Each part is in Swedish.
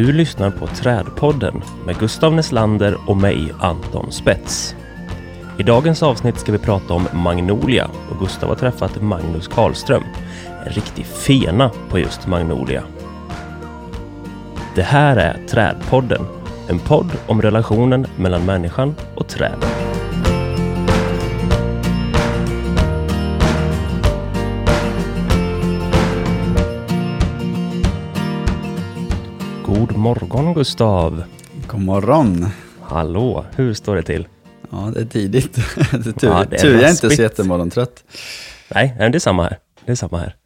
Du lyssnar på Trädpodden med Gustav Neslander och mig, Anton Spets. I dagens avsnitt ska vi prata om Magnolia och Gustav har träffat Magnus Karlström, en riktig fena på just Magnolia. Det här är Trädpodden, en podd om relationen mellan människan och träden. God morgon Gustav! God morgon. Hallå, hur står det till? Ja, det är tidigt. det är tur, Ja, det är tur jag är inte så jättemorgontrött. Nej, det är samma här. Det är samma här.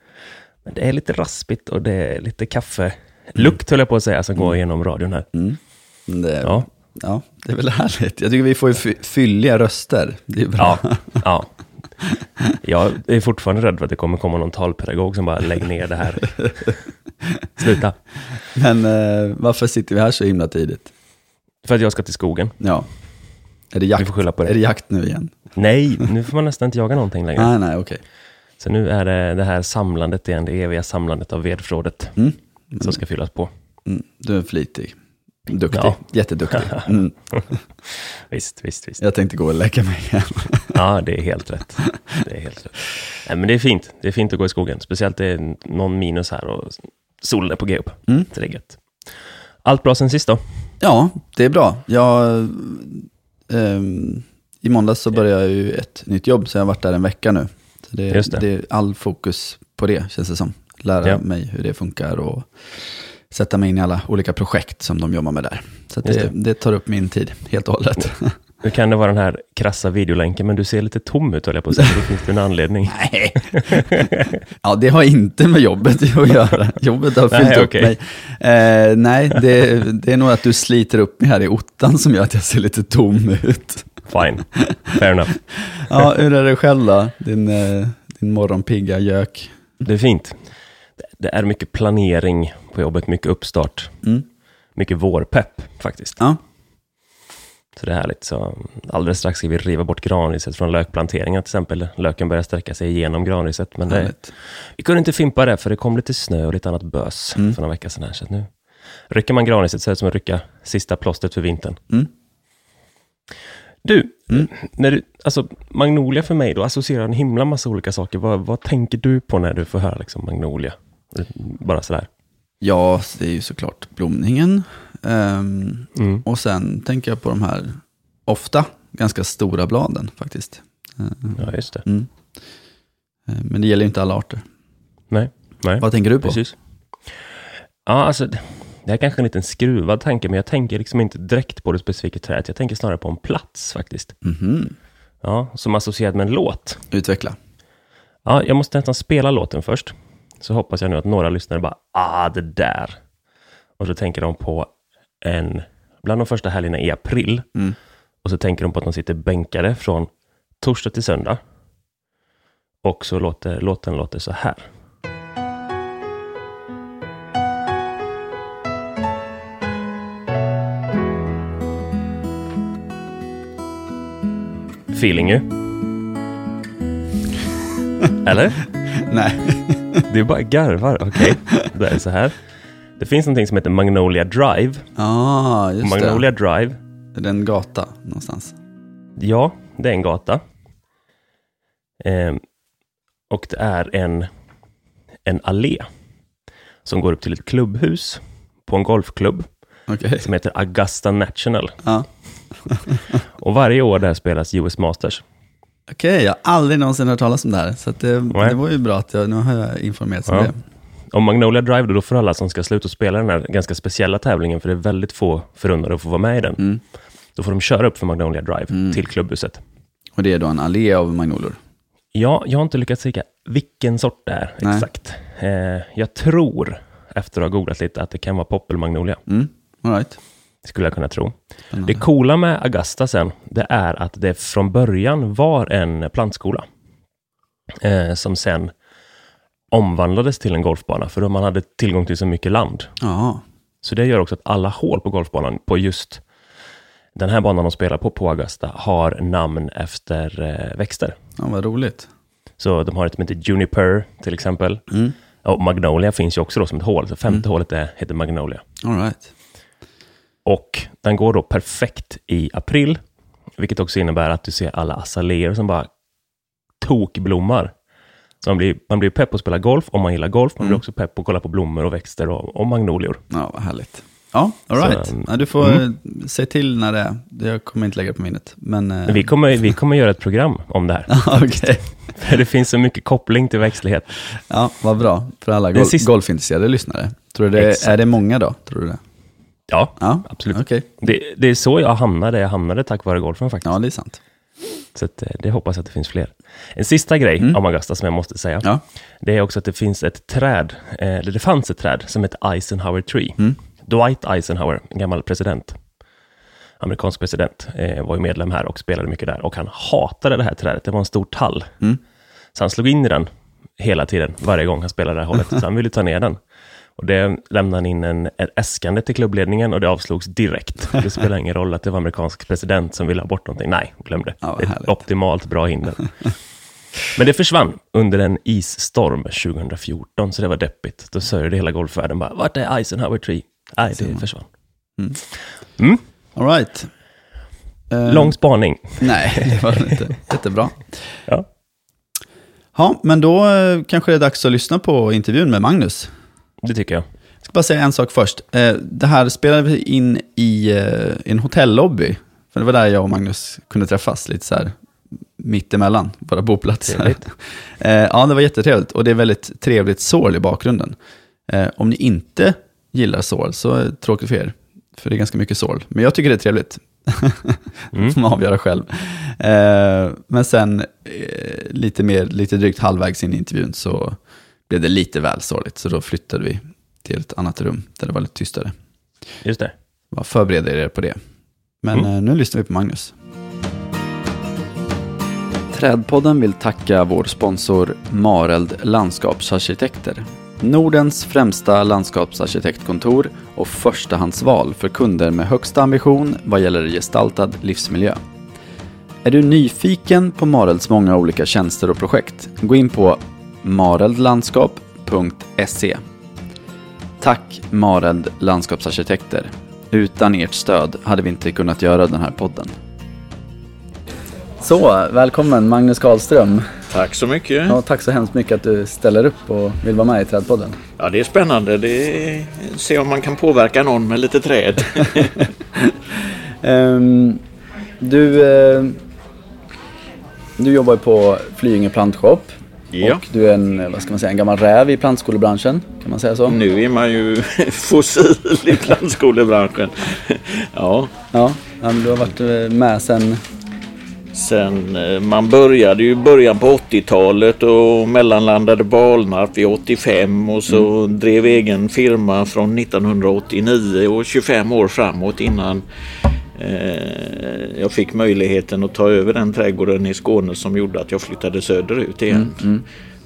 Men det är lite raspigt och det är lite kaffe. Lukt höll jag på att säga, som går igenom radion här. Mm. Det, ja. Ja, det är väl härligt. Jag tycker vi får ju fy- fylliga röster. Det är bra. ja, ja. Jag är fortfarande rädd för att det kommer komma någon talpedagog som bara lägger ner det här. Sluta. Men eh, varför sitter vi här så himla tidigt? För att jag ska till skogen. Ja. Är det Vi jakt, får skylla på är det det. jakt nu igen? Nej, nu får man nästan inte jaga någonting längre. Nej, nej, okej. Så nu är det det här samlandet igen, det eviga samlandet av vedförrådet Mm. som ska fyllas på. Mm. Du är flitig. Duktig. Ja. Jätteduktig. Mm. Visst, visst, visst. Jag tänkte gå och lägga mig igen. Ja, det är helt rätt. Det är helt rätt. Nej, men det är fint. Det är fint att gå i skogen. Speciellt det är någon minus här och solen är på G upp. Mm. Så det är gött. Allt bra sen sist då? Ja, det är bra. Jag, ehm, I måndags så började jag ju ett nytt jobb, så jag har varit där en vecka nu. Så det, Just det. det. är all fokus på det, känns det som. Lära Ja. mig hur det funkar och sätta mig in i alla olika projekt som de jobbar med där. Så det, det. det tar upp min tid helt och hållet. Nu kan det vara den här krassa videolänken, men du ser lite tom ut höll jag på att säga. Det finns det en anledning. Nej. ja, det har inte med jobbet att göra. Jobbet har fyllt Nej, upp okej. mig. Eh, nej, det, det är nog att du sliter upp mig här i ottan som gör att jag ser lite tom ut. Fine. Fair enough. Ja, hur är det själv då? Din, eh, din morgonpigga gök. Det är fint. Det- är mycket planering på jobbet, mycket uppstart. Mm. Mycket vårpepp faktiskt. Ja, Så det är härligt. Så alldeles strax ska vi riva bort granriset från lökplanteringen till exempel. Löken börjar sträcka sig igenom granriset. Men det, vi kunde inte fimpa det, för det kom lite snö och lite annat bös Mm. för några veckor sedan. Här, så nu rycker man granriset så är det som att rycka sista plåstret för vintern. Mm. Du, Mm. när du, alltså Magnolia för mig, då associerar en himla massa olika saker. Vad, vad tänker du på när du får höra liksom Magnolia? Bara sådär. Ja, det är ju såklart blomningen. Ehm, Mm. och sen tänker jag på de här, ofta, ganska stora bladen faktiskt. Ehm, Ja, just det. mm. Ehm, Men det gäller ju inte alla arter. Nej, nej. Vad tänker du på? Precis. Ja, alltså, det det är kanske en liten skruvad tanke, men jag tänker liksom inte direkt på det specifika trädet. Jag tänker snarare på en plats faktiskt. Mhm. Ja, som associerad med en låt. Utveckla. Ja, jag måste nästan spela låten först. Så hoppas jag nu att några lyssnare bara, ah, det där. Och så tänker de på en, bland de första helgerna i april. Mm. Och så tänker de på att de sitter bänkade från torsdag till söndag. Och så låter låten låter så här. Feeling ju. Eller? Nej. Det är bara garvar, okej. Det är så här. Det finns någonting som heter Magnolia Drive. Ja, just Magnolia Drive, det. Det är en gata någonstans. ja, det är en gata. Ehm, och det är en, en allé som går upp till ett klubbhus på en golfklubb Okej. som heter Augusta National. Ja. Och varje år där spelas US Masters. Okej, jag har aldrig någonsin hört talas om det här. Så det, det var ju bra att jag, nu har jag informerats om Ja. det. Och Magnolia Drive, då, då får alla som ska sluta spela den här ganska speciella tävlingen, för det är väldigt få förunnade att få vara med i den. Mm. Då får de köra upp för Magnolia Drive Mm. till klubbhuset. Och det är då en allé av magnolor. Ja, jag har inte lyckats säga vilken sort det är Nej. exakt. Eh, jag tror, efter att ha googlat lite, att det kan vara Poppelmagnolia. Mm. All right. Skulle jag kunna tro. Spännande. Det coola med Augusta sen, det är att det från början var en plantskola. Eh, som sen omvandlades till en golfbana, för då man hade tillgång till så mycket land. Ja, Så det gör också att alla hål på golfbanan, på just den här banan de spelar på, på Augusta, har namn efter eh, växter. ja, vad roligt. Så de har ett som heter Juniper till exempel. Mm. Och Magnolia finns ju också då som ett hål, så femte hålet är, heter Magnolia. All right. Och den går då perfekt i april, vilket också innebär att du ser alla azaleer som bara tokblommar. Så man blir, man blir pepp på att spela golf om man gillar golf, man blir också pepp på att kolla på blommor och växter och, och magnolior. Ja, vad härligt. Ja, all Så, right. Ja, du får eh, säga till när det är. Jag kommer inte lägga det på minnet. Men, eh, Vi kommer, vi kommer göra ett program om det här. Okej. För det finns så mycket koppling till växtlighet. Ja, vad bra för alla gol- sista- golfintresserade lyssnare. Tror du det, Exakt. är det många då? Tror du det? Ja, Ja, absolut. Okej. Det, det är så jag hamnade. Jag hamnade tack vare golfen faktiskt. Ja, det är sant. Så att, eh, det hoppas jag att det finns fler. En sista grej om Augusta som jag måste säga. Ja. Det är också att det finns ett träd, eh, eller det fanns ett träd som heter Eisenhower Tree. Dwight Eisenhower, en gammal president, amerikansk president, eh, var ju medlem här och spelade mycket där. Och han hatade det här trädet, det var en stor tall. Så han slog in i den hela tiden, varje gång han spelade det här hållet. Så han ville ta ner den. Och det lämnade han in en, ett äskande till klubbledningen och det avslogs direkt. Det spelar ingen roll att det var amerikansk president som ville ha bort någonting. Nej, glöm det. Ja, det är ett optimalt bra hinder. Men det försvann under en isstorm 2014, så det var deppigt. Då sörjde hela golfvärlden bara, vart är Eisenhower Tree? Nej, det försvann. Mm. All right. Eh, Lång spaning. Nej, det var det inte. Jättebra. Ja. Ja, men då eh, kanske det är dags att lyssna på intervjun med Magnus. Det tycker jag. Jag ska bara säga en sak först. Eh, Det här spelade vi in i eh, en hotellobby. För det var där jag och Magnus kunde träffas, lite så här mittemellan våra boplatser. Trevligt. Eh, Ja, det var jättetrevligt och det är väldigt trevligt sorl i bakgrunden. Om ni inte gillar sorl så är det tråkigt för er, för det är ganska mycket sorl. Men jag tycker det är trevligt. Mm. får man avgöra själv. Men sen lite, mer, lite drygt halvvägs in i intervjun så blev det lite väl sorgligt, så då flyttade vi till ett annat rum där det var lite tystare. Just det. Bara Förbered er på det. Men Mm. eh, nu lyssnar vi på Magnus. Trädpodden vill tacka vår sponsor Mareld Landskapsarkitekter. Nordens främsta landskapsarkitektkontor och förstahandsval för kunder med högsta ambition vad gäller gestaltad livsmiljö. Är du nyfiken på Marelds många olika tjänster och projekt? Gå in på mareldlandskap.se. Tack Mareld Landskapsarkitekter. Utan ert stöd hade vi inte kunnat göra den här podden. Så, välkommen Magnus Karlström. Tack så mycket. Ja, tack så hemskt mycket att du ställer upp och vill vara med i Trädpodden. Ja, det är spännande. Det är... Se om man kan påverka någon med lite träd. Ehm, du, eh, du jobbar på Flyinge Plantshop. Ja. Och du är en, vad ska man säga, en gammal räv i plantskolebranschen. Kan man säga så? Nu är man ju fossil i plantskolebranschen. Ja, Ja, du har varit eh, med sen... sen eh, man började ju början på 80-talet och mellanlandade på Alnarp vid 85 och så drev egen firma från 1989 och 25 år framåt innan jag fick möjligheten att ta över den trädgården i Skåne som gjorde att jag flyttade söderut igen.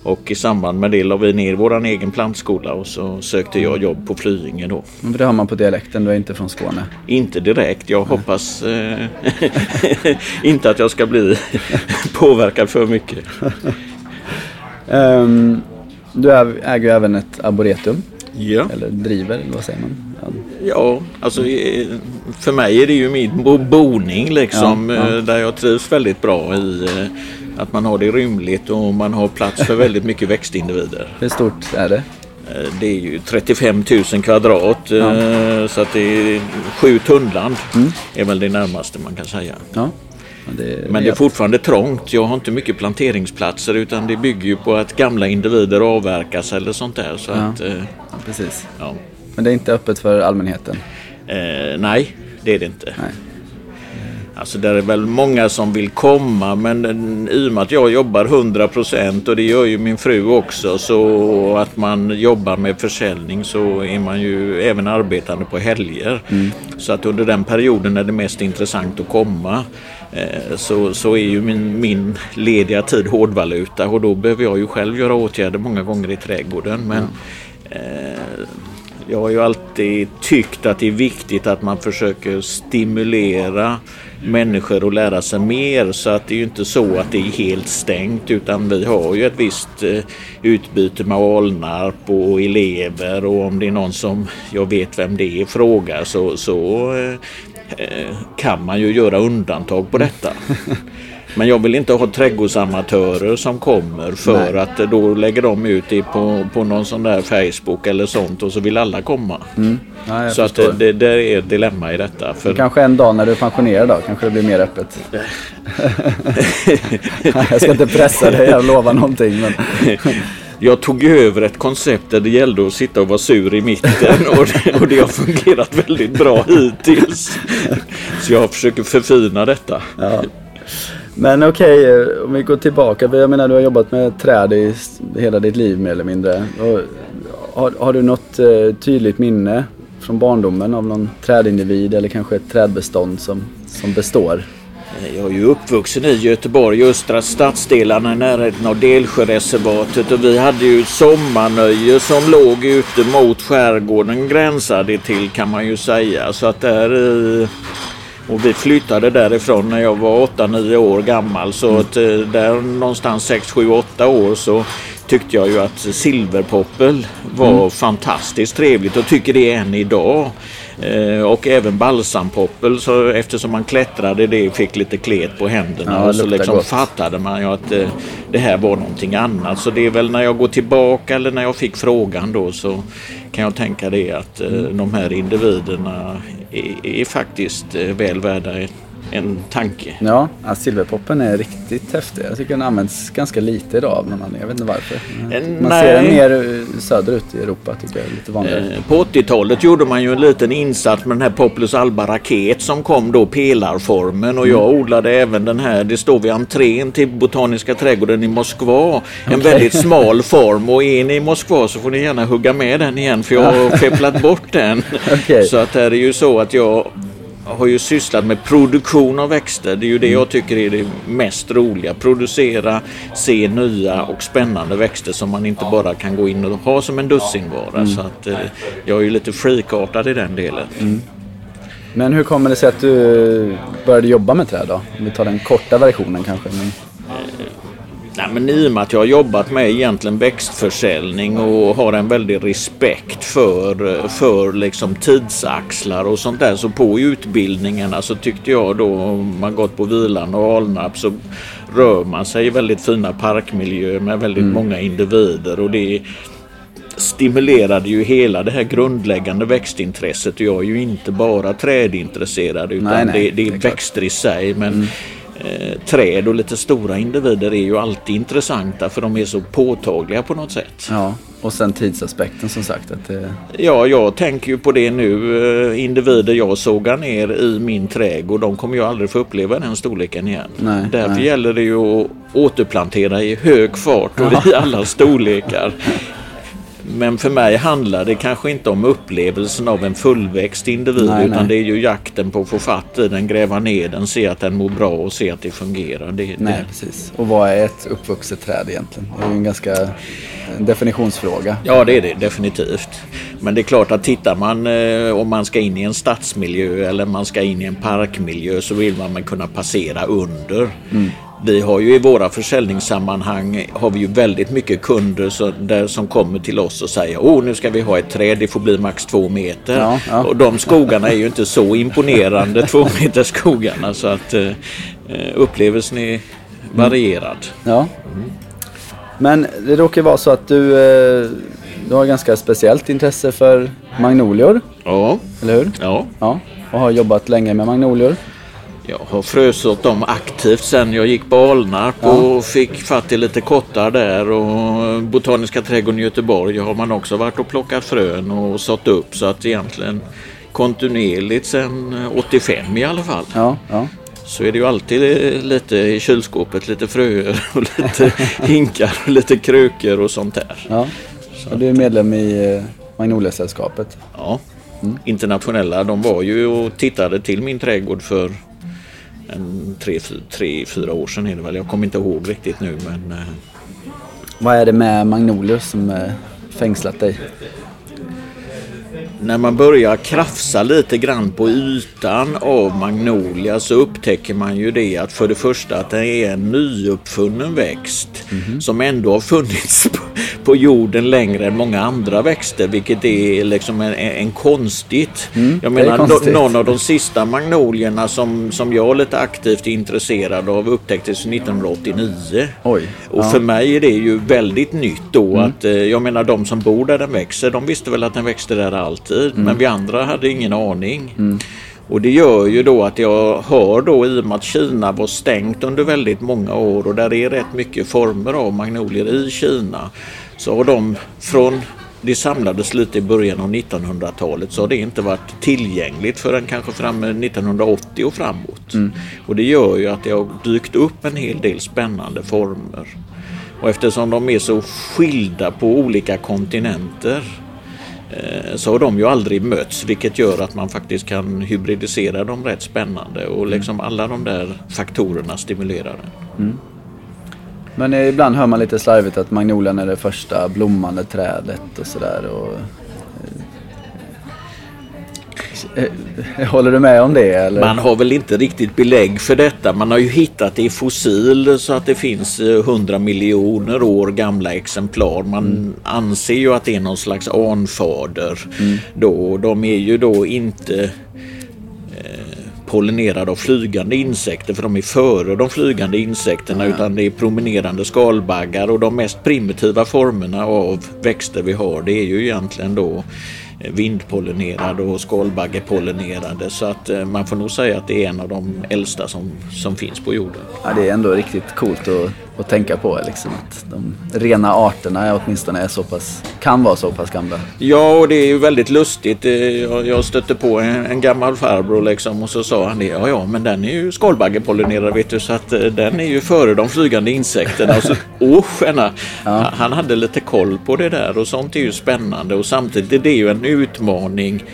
Och i samband med det la vi ner våran egen plantskola och så sökte jag jobb på Flyinge då. För det har man på dialekten, du är inte från Skåne. Inte direkt, jag hoppas eh, inte att jag ska bli påverkad för mycket. Ehm, du äg- äger även ett arboretum, Ja. eller driver, eller vad säger man? Ja. Ja, alltså eh, för mig är det ju min bo- boning liksom. Ja, ja. eh, Där jag trivs väldigt bra i eh, att man har det rymligt och man har plats för väldigt mycket växtindivider. Hur stort är det? Det är ju 35 000 kvadrat så att det är sju tunnland är väl det närmaste man kan säga. Ja, det, Men det är fortfarande trångt. Jag har inte mycket planteringsplatser utan det bygger ju på att gamla individer avverkas eller sånt där. Så Ja. att, eh, ja, precis. ja. Men det är inte öppet för allmänheten? Eh, nej, det är det inte. Nej. Alltså det är väl många som vill komma men eh, i och med att jag jobbar 100% och det gör ju min fru också så att man jobbar med försäljning så är man ju även arbetande på helger. Så att under den perioden är det mest intressant att komma. Eh, Så, så är ju min, min lediga tid hårdvaluta och då behöver jag ju själv göra åtgärder många gånger i trädgården. Men eh, jag har ju alltid tyckt att det är viktigt att man försöker stimulera människor att lära sig mer. Så att det är ju inte så att det är helt stängt utan vi har ju ett visst eh, utbyte med Alnarp och elever. Och om det är någon som jag vet vem det är frågar så, så eh, kan man ju göra undantag på detta. Men jag vill inte ha trädgårdsamatörer som kommer för Nej. att då lägger de ut det på, på någon sån där Facebook eller sånt och så vill alla komma. Mm. Ja, så att det, det, är ett dilemma i detta. För... Kanske en dag när du är pensionerad då, kanske det blir mer öppet. jag ska inte pressa dig och lova någonting. Men... jag tog över ett koncept där det gällde att sitta och vara sur i mitten och det, och det har fungerat väldigt bra hittills. Så jag försöker förfina detta. Ja. Men okej, okay, om vi går tillbaka. Jag menar du har jobbat med träd i hela ditt liv mer eller mindre. Har, har du något eh, tydligt minne från barndomen av någon trädindivid eller kanske ett trädbestånd som, som består? Jag är ju uppvuxen i Göteborg, östra stadsdelarna i närheten av Delsjöreservatet och vi hade ju sommarnöje som låg ute mot skärgården gränsade till kan man ju säga. Så att där och vi flyttade därifrån när jag var 8-9 år gammal. Så mm. att, eh, där någonstans 6, 7, 8 år så tyckte jag ju att silverpoppel var mm. fantastiskt trevligt och tycker det än idag. Eh, och även balsampoppel så eftersom man klättrade det fick lite klet på händerna ja, och så liksom gott. fattade man ju att eh, det här var någonting annat. Så det är väl när jag går tillbaka eller när jag fick frågan då så kan jag tänka det att eh, de här individerna är, är faktiskt väl värda en tanke. Ja, silverpoppen är riktigt häftig. Jag tycker den används ganska lite idag av någon anledning. Jag vet inte varför. Eh, man Nej. ser den mer söderut i Europa tycker jag. Lite vanligare. Eh, på 80-talet gjorde man ju en liten insats med den här Populus alba raket som kom då pelarformen och mm. jag odlade även den här. Det står vid entrén till Botaniska trädgården i Moskva. En okay. väldigt smal form och är ni i Moskva så får ni gärna hugga med den igen för jag har fepplat bort den. okay. Så att det är ju så att jag har ju sysslat med produktion av växter. Det är ju det jag tycker är det mest roliga. Producera, se nya och spännande växter som man inte bara kan gå in och ha som en dussinvara. Mm. Så att, eh, jag är ju lite freakartad i den delen. Mm. Men hur kommer det sig att du började jobba med träd då? Om vi tar den korta versionen kanske. Men... Nej, men I och med att jag har jobbat med egentligen växtförsäljning och har en väldig respekt för, för liksom tidsaxlar och sånt där. Så på utbildningarna så tyckte jag då, om man gått på Vilan och Alnarp så rör man sig i väldigt fina parkmiljöer med väldigt mm. många individer. och det stimulerade ju hela det här grundläggande växtintresset. Jag är ju inte bara trädintresserad utan nej, nej, det, det, är det växter i sig. Men mm eh, träd och lite stora individer är ju alltid intressanta för de är så påtagliga på något sätt. Ja, och sen tidsaspekten som sagt. Att det... Ja, jag tänker ju på det nu. Eh, individer jag sågar ner i min trädgård, de kommer ju aldrig få uppleva den storleken igen. Nej, Därför nej. gäller det ju att återplantera i hög fart och ja. i alla storlekar. Men för mig handlar det kanske inte om upplevelsen av en fullväxt individ nej, utan nej. det är ju jakten på att få fatt i den, gräva ner den, se att den mår bra och se att det fungerar. Det, nej, det. precis. Och vad är ett uppvuxet träd egentligen? Det är ju en ganska en definitionsfråga. Ja, det är det definitivt. Men det är klart att tittar man eh, om man ska in i en stadsmiljö eller man ska in i en parkmiljö så vill man kunna passera under. Mm. Vi har ju i våra försäljningssammanhang har vi ju väldigt mycket kunder så, där, som kommer till oss och säger oh nu ska vi ha ett träd, det får bli max två meter. Ja, ja. Och de skogarna är ju inte så imponerande, två meter skogarna så att eh, upplevelsen är varierad. Ja. Mm. Men det råkar vara så att du, eh, du har ganska speciellt intresse för magnolior. Ja. Eller hur? Ja. ja. Och har jobbat länge med magnolior. Jag har frösått dem aktivt sen jag gick på Alnarp ja. och fick fatt i lite kottar där och Botaniska trädgården i Göteborg har man också varit och plockat frön och sått upp så att egentligen kontinuerligt sen 85 i alla fall. Ja, ja. Så är det ju alltid lite i kylskåpet, lite fröer och lite hinkar och lite krukor och sånt där. Ja. Och du är medlem i eh, Magnoliasällskapet? Ja, mm. internationella. De var ju och tittade till min trädgård för en tre, tre, fyra år sedan är det väl. Jag kommer inte ihåg riktigt nu men... Eh, Vad är det med Magnolius som eh, fängslat dig? När man börjar krafsa lite grann på ytan av magnolia så upptäcker man ju det att för det första att det är en nyuppfunnen växt mm. som ändå har funnits på, på, jorden längre än många andra växter vilket är liksom en, en konstigt. Mm, jag menar konstigt. någon av de sista magnolierna som, som jag är lite aktivt intresserad av upptäcktes 1989. Oj, och ja. för mig är det ju väldigt nytt då mm. att eh, jag menar de som bor där den växer de visste väl att den växte där alltid mm. men vi andra hade ingen aning. Mm. Och det gör ju då att jag hör då i och med att Kina var stängt under väldigt många år och där är rätt mycket former av magnolier i Kina. Så har de från det samlades lite i början av 1900-talet så har det inte varit tillgängligt förrän kanske fram 1980 och framåt. Mm. Och det gör ju att det har dykt upp en hel del spännande former. Och eftersom de är så skilda på olika kontinenter så har de ju aldrig mötts vilket gör att man faktiskt kan hybridisera dem rätt spännande och mm. liksom alla de där faktorerna stimulerar det. Mm. Men ibland hör man lite slarvigt att magnolian är det första blommande trädet och sådär. Eh, håller du med om det? Eller? Man har väl inte riktigt belägg för detta. Man har ju hittat det i fossil så att det finns 100 eh, miljoner år gamla exemplar. Man mm. anser ju att det är någon slags anfader. Mm. Då. De är ju då inte eh, pollinerade av flygande insekter för de är före de flygande insekterna mm. utan det är promenerande skalbaggar och de mest primitiva formerna av växter vi har det är ju egentligen då Eh, vindpollinerade och skalbaggepollinerade. Så att eh, man får nog säga att det är en av de äldsta som, som finns på jorden. Ja, det är ändå riktigt coolt att, att tänka på liksom, att de rena arterna åtminstone är så pass, kan vara så pass gamla. Ja, och det är ju väldigt lustigt. Eh, jag, stötte på en, en, gammal farbror liksom, och så sa han det. Ja, ja, men den är ju skalbaggepollinerad vet du, så att eh, den är ju före de flygande insekterna. Och så, oh, ja. Han hade lite koll på det där och sånt är ju spännande och samtidigt är det ju en utmaning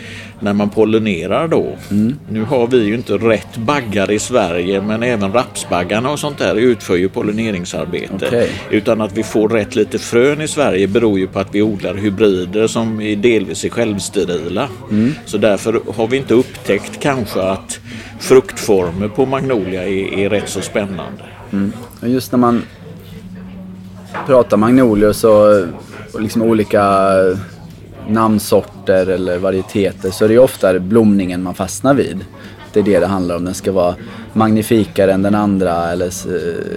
när man pollinerar då. Mm. Nu har vi ju inte rätt baggar i Sverige men även rapsbaggarna och sånt där utför ju pollineringsarbete. Okay. Utan att vi får rätt lite frön i Sverige beror ju på att vi odlar hybrider som är delvis är självsterila. Mm. Så därför har vi inte upptäckt kanske att fruktformer på magnolia är, är rätt så spännande. Mm. Just när man pratar magnolier så liksom olika namnsorter eller varieteter så är det ju ofta blomningen man fastnar vid. Det är det det handlar om. Den ska vara magnifikare än den andra eller,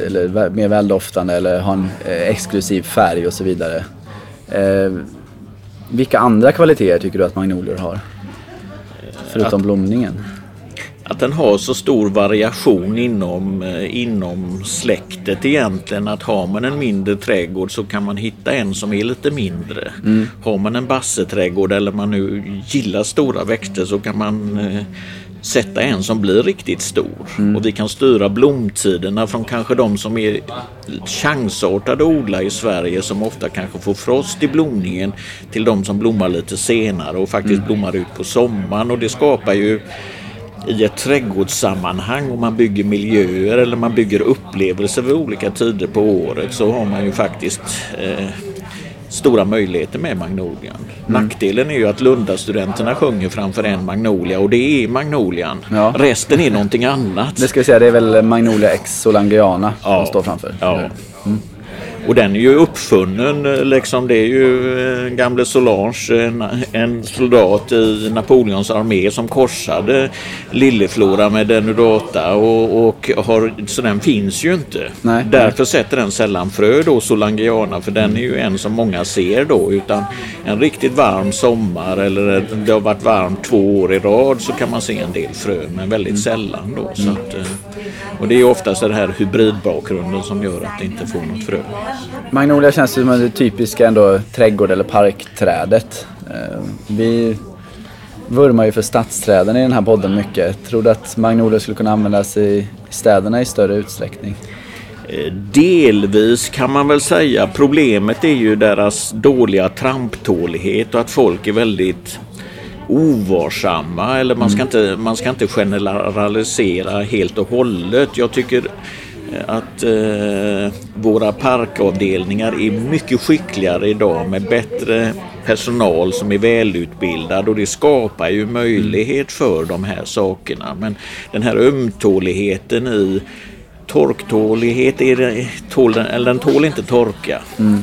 eller mer väldoftande eller ha en eh, exklusiv färg och så vidare. Eh, vilka andra kvaliteter tycker du att magnolior har? Förutom att, blomningen? Att den har så stor variation inom, eh, inom släktet egentligen. Att har man en mindre trädgård så kan man hitta en som är lite mindre. Mm. Har man en basseträdgård eller man nu gillar stora växter så kan man eh, sätta en som blir riktigt stor. Mm. Och vi kan styra blomtiderna från kanske de som är chansartade odla i Sverige som ofta kanske får frost i blomningen till de som blommar lite senare och faktiskt mm. blommar ut på sommaren. Och det skapar ju i ett trädgårdssammanhang och man bygger miljöer eller man bygger upplevelser vid olika tider på året så har man ju faktiskt eh, stora möjligheter med Magnolian. Mm. Nackdelen är ju att Lundastudenterna sjunger framför en Magnolia och det är Magnolian. Ja. Resten är någonting annat. Det ska vi säga, det är väl Magnolia X Solangiana ja. som står framför. Ja. Mm. Och den är ju uppfunnen liksom. Det är ju eh, gamle Solange, en, en soldat i Napoleons armé som korsade Lilleflora med Denudata och, och har, så den finns ju inte. Nej, Därför nej. sätter den sällan frö då, Solangiana, för den är ju en som många ser då. Utan en riktigt varm sommar eller det har varit varmt två år i rad så kan man se en del frö, men väldigt mm. sällan då. Så att, eh, och det är oftast den här hybridbakgrunden som gör att det inte får något frö. Magnolia känns som det typiska ändå trädgård eller parkträdet. Eh, vi vurmar ju för stadsträden i den här podden mycket. Tror du att magnolia skulle kunna användas i städerna i större utsträckning? Eh, delvis kan man väl säga. Problemet är ju deras dåliga tramptålighet och att folk är väldigt ovarsamma eller man ska, mm. inte, man ska inte generalisera helt och hållet. Jag tycker att eh, våra parkavdelningar är mycket skickligare idag med bättre personal som är välutbildad och det skapar ju möjlighet för de här sakerna. Men den här ömtåligheten i torktålighet, är det, tål den, eller den tål inte torka. Mm.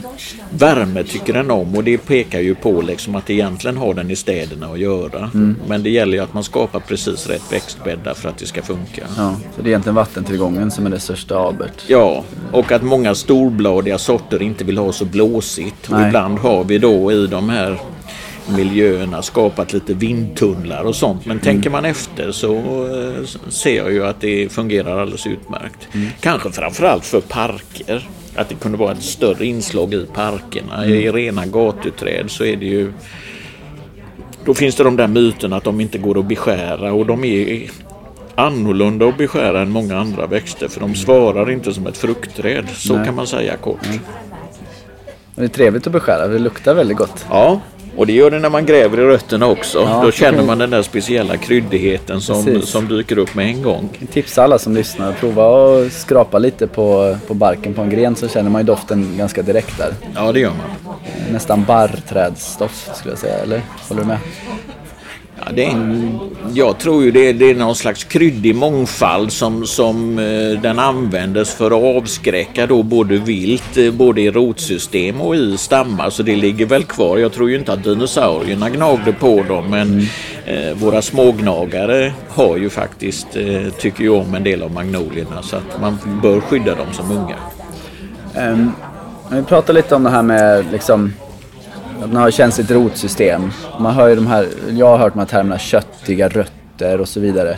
Värme tycker den om och det pekar ju på liksom att egentligen har den i städerna att göra. Mm. Men det gäller ju att man skapar precis rätt växtbäddar för att det ska funka. Ja, så det är egentligen vattentillgången som är det största abert? Ja, och att många storbladiga sorter inte vill ha så blåsigt. Och ibland har vi då i de här miljöerna, skapat lite vindtunnlar och sånt. Men mm. tänker man efter så eh, ser jag ju att det fungerar alldeles utmärkt. Mm. Kanske framförallt för parker. Att det kunde vara ett större inslag i parkerna. Mm. I rena gatuträd så är det ju då finns det de där myterna att de inte går att beskära och de är annorlunda att beskära än många andra växter för de mm. svarar inte som ett fruktträd. Så Nej. kan man säga kort. Mm. Det är trevligt att beskära, det luktar väldigt gott. Ja, och det gör det när man gräver i rötterna också. Ja, Då känner man den där speciella kryddigheten som, som dyker upp med en gång. Jag tipsar alla som lyssnar. Prova att skrapa lite på, på barken på en gren så känner man ju doften ganska direkt där. Ja, det gör man. Nästan barrträdsdoft skulle jag säga, eller? Håller du med? Ja, det är en, jag tror ju det, det är någon slags kryddig mångfald som, som eh, den användes för att avskräcka då både vilt, eh, både i rotsystem och i stammar. Så det ligger väl kvar. Jag tror ju inte att dinosaurierna gnagde på dem men mm. eh, våra smågnagare har ju faktiskt, eh, tycker ju om en del av magnolierna så att man bör skydda dem som unga. Um, vi pratar lite om det här med liksom att man har känsligt rotsystem. Man hör ju de här, jag har hört de här termerna köttiga rötter och så vidare.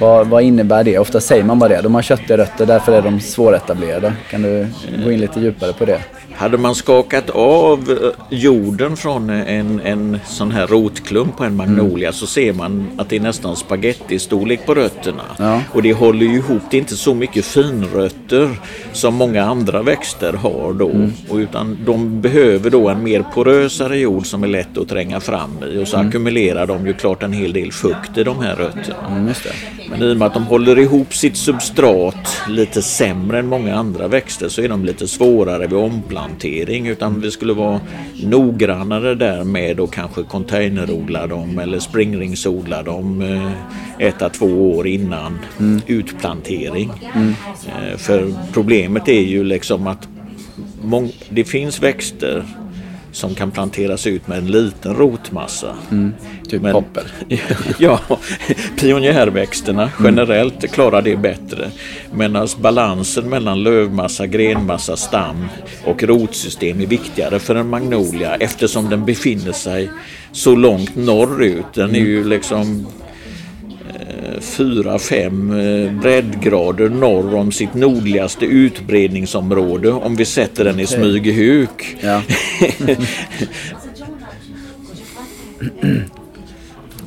Vad, vad, innebär det? Ofta säger man bara det. De har köttiga rötter, därför är de svåretablerade. Kan du gå in lite djupare på det? Hade man skakat av eh, jorden från en, en sån här rotklump på en magnolia mm. så ser man att det är nästan spagettistorlek på rötterna. Ja. Och det håller ju ihop. Det är inte så mycket finrötter som många andra växter har då. Mm. Och utan de behöver då en mer porösare jord som är lätt att tränga fram i. Och så mm. ackumulerar de ju klart en hel del fukt i de här rötterna. Mm, Men i och med att de håller ihop sitt substrat lite sämre än många andra växter så är de lite svårare vid omplanting hantering utan vi skulle vara noggrannare där med att kanske containerodla dem eller springringsodla dem eh, ett à två år innan mm. utplantering. Mm. Eh, för problemet är ju liksom att det finns växter som kan planteras ut med en liten rotmassa. Mm, typ Men, poppel. ja, pionjärväxterna generellt klarar det bättre. Medan balansen mellan lövmassa, grenmassa, stam och rotsystem är viktigare för en magnolia eftersom den befinner sig så långt norrut. Den är ju liksom fyra, fem eh, breddgrader norr om sitt nordligaste utbredningsområde om vi sätter den i Smygehuk. Ja.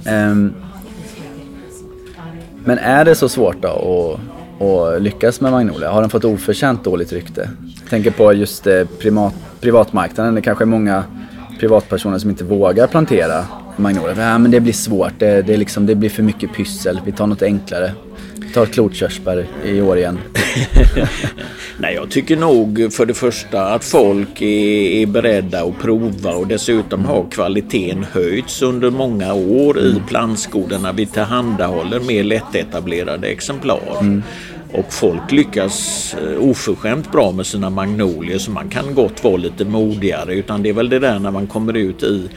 um, men är det så svårt då att, att lyckas med Magnolia? Har den fått oförtjänt dåligt rykte? Jag tänker på just eh, privat, privatmarknaden. Det kanske är många privatpersoner som inte vågar plantera magnolia. Ja, men det blir svårt. Det, det, liksom, det blir för mycket pyssel. Vi tar något enklare. Vi tar klotkörsbär i år igen. Nej, jag tycker nog för det första att folk är, är beredda att prova och dessutom har kvaliteten höjts under många år i mm. plantskolorna. Vi tillhandahåller mer lättetablerade exemplar. Mm. Och folk lyckas eh, oförskämt bra med sina magnolier så man kan gott vara lite modigare. Utan det är väl det där när man kommer ut i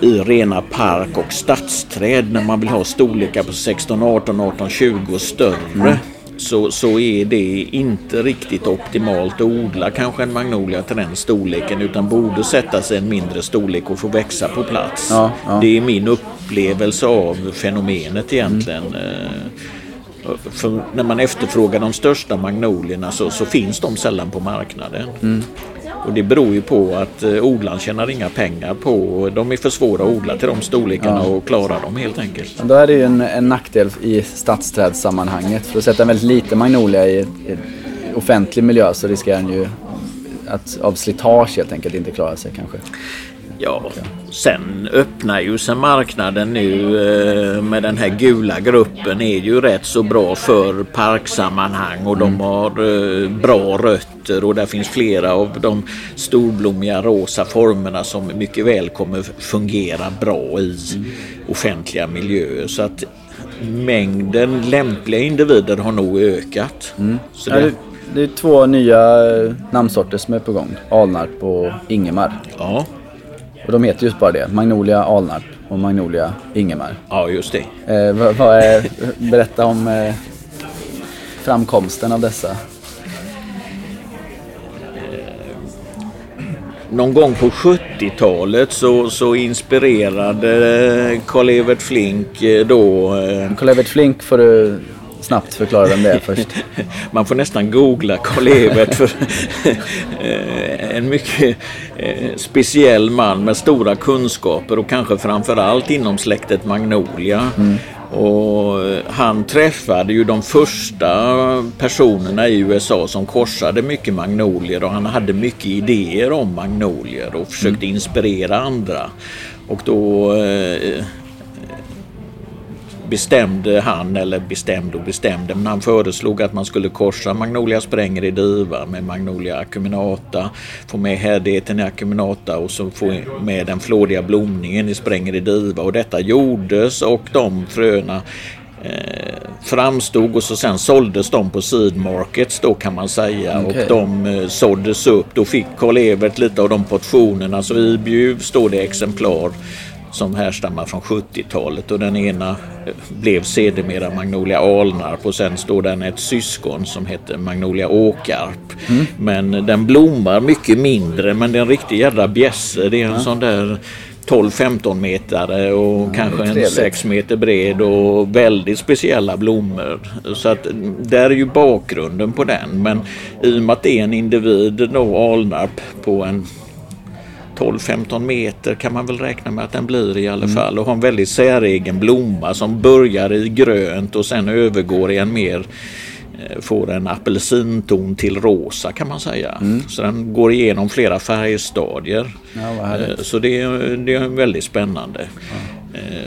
i rena park och stadsträd när man vill ha storlekar på 16, 18, 18, 20 och större. Mm. Så, så är det inte riktigt optimalt att odla kanske en magnolia till den storleken utan borde sätta sig en mindre storlek och få växa på plats. Ja, ja. Det är min upplevelse av fenomenet egentligen. Mm. För när man efterfrågar de största magnolierna så, så finns de sällan på marknaden. Mm. Och det beror ju på att eh, odlaren tjänar inga pengar på, de är för svåra att odla till de storlekarna ja. och klara dem helt enkelt. Men då är det ju en, en nackdel i stadsträdssammanhanget. För att sätta en väldigt liten magnolia i, i offentlig miljö så riskerar den ju att av slitage helt enkelt inte klara sig kanske. Ja, sen öppnar ju sig marknaden nu eh, med den här gula gruppen är ju rätt så bra för parksammanhang och de Mm. har eh, bra rötter och där finns flera av de storblommiga rosa formerna som mycket väl kommer fungera bra i offentliga miljöer. Så att mängden lämpliga individer har nog ökat. Så Mm. Det, det, det är två nya eh, namnsorter som är på gång. Alnarp och Ingemar. ja, Och de heter just bara det. Magnolia Alnarp och Magnolia Ingemar. ja, just det. Eh, vad, vad är, berätta om eh, framkomsten av dessa. Någon gång på 70-talet så, så inspirerade Karl-Evert Flink eh, då eh, Karl-Evert Flink får du snabbt förklara vem det är först. Man får nästan googla Karl-Evert för eh, en mycket eh, speciell man med stora kunskaper och kanske framförallt inom släktet Magnolia. Och eh, han träffade ju de första personerna i USA som korsade mycket magnolier och han hade mycket idéer om magnolier och försökte inspirera andra. Och då eh, bestämde han, eller bestämde och bestämde, men han föreslog att man skulle korsa Magnolia spränger i Diva med Magnolia acuminata, få med härdigheten i acuminata och så få med den flådiga blomningen i spränger i Diva och detta gjordes och de fröna eh, framstod och så sen såldes de på seed markets då kan man säga Okej. och de eh, såddes upp. Då fick Karl-Evert lite av de portionerna så i Bjuv står det exemplar som härstammar från 70-talet och den ena eh, blev sedermera Magnolia Alnarp och sen står den ett syskon som heter Magnolia Åkarp. Men den blommar mycket mindre men det är en riktig jädra bjässe. Det är en sån där 12-15 metare och kanske en trevligt. 6 meter bred och väldigt speciella blommor. Så att mm, där är ju bakgrunden på den. Men i och med att det är en individ då Alnarp på en 12-15 meter kan man väl räkna med att den blir i alla fall och har en väldigt säregen blomma som börjar i grönt och sen övergår i en mer eh, får en apelsinton till rosa kan man säga. Så den går igenom flera färgstadier. Ja. Eh, Så det är, det är väldigt spännande. Eh,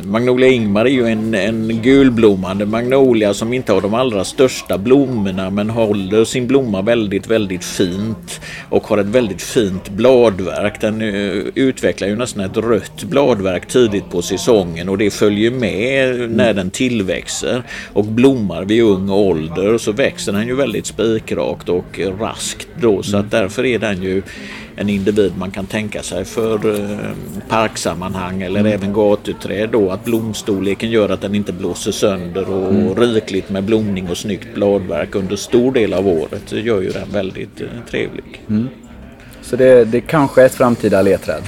Magnolia Ingmar är ju en, en gulblommande magnolia som inte har de allra största blommorna men håller sin blomma väldigt, väldigt fint och har ett väldigt fint bladverk. Den eh, utvecklar ju nästan ett rött bladverk tidigt på säsongen och det följer med när den tillväxer och blommar vid ung ålder så växer den ju väldigt spikrakt och raskt då så att därför är den ju en individ man kan tänka sig för eh, parksammanhang eller även gatuträd då att blomstorleken gör att den inte blåser sönder och rikligt med blomning och snyggt bladverk under stor del av året. Gör ju den väldigt eh, trevlig. Så det, det kanske är ett framtida ledträd.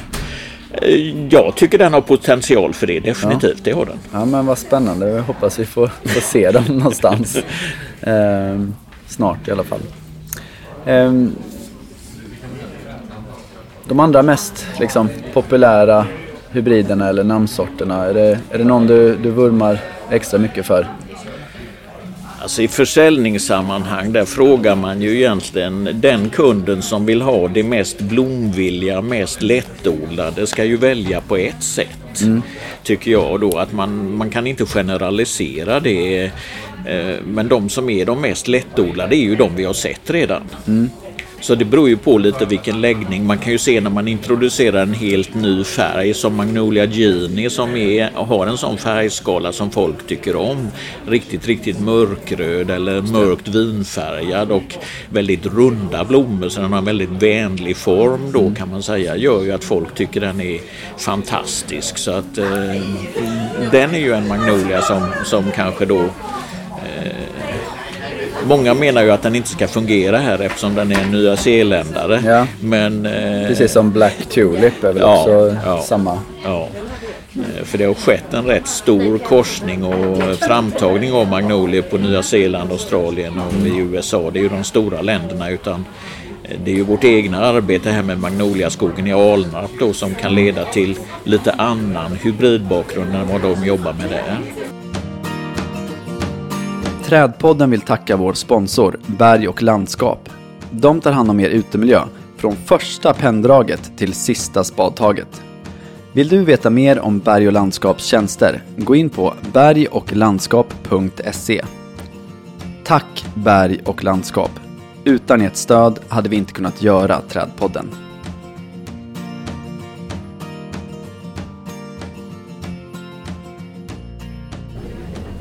Eh, Jag tycker den har potential för det, definitivt. Det har den. Ja men vad spännande. Jag hoppas vi får, får se dem någonstans. Ehm, snart i alla fall. Ehm, de andra mest liksom, populära hybriderna eller namnsorterna. Är det, är det någon du, du vurmar extra mycket för? Alltså i försäljningssammanhang där frågar man ju egentligen den kunden som vill ha det mest blomvilliga, mest lättodlade ska ju välja på ett sätt. Tycker jag då att man, man kan inte generalisera det. eh, Men de som är de mest lättodlade är ju de vi har sett redan. Så det beror ju på lite vilken läggning. Man kan ju se när man introducerar en helt ny färg som Magnolia Genie som är, har en sån färgskala som folk tycker om. Riktigt, riktigt mörkröd eller mörkt vinfärgad och väldigt runda blommor så den har en väldigt vänlig form då kan man säga. Gör ju att folk tycker den är fantastisk. Så att eh, den är ju en Magnolia som, som kanske då Många menar ju att den inte ska fungera här eftersom den är en nya zeeländare. Ja. Men, eh, Precis som Black Tulip är väl Ja, också ja. samma. Ja. Eh, För det har skett en rätt stor korsning och framtagning av magnolier på Nya Zeeland, Australien och i USA. Det är ju de stora länderna utan eh, det är ju vårt egna arbete här med magnoliaskogen i Alnarp då som kan leda till lite annan hybridbakgrund än vad de jobbar med där. Trädpodden vill tacka vår sponsor Berg och landskap. De tar hand om er utemiljö från första penndraget till sista spadtaget. Vill du veta mer om Berg och landskaps tjänster? Gå in på bergochlandskap.se. Tack Berg och landskap! Utan ert stöd hade vi inte kunnat göra Trädpodden.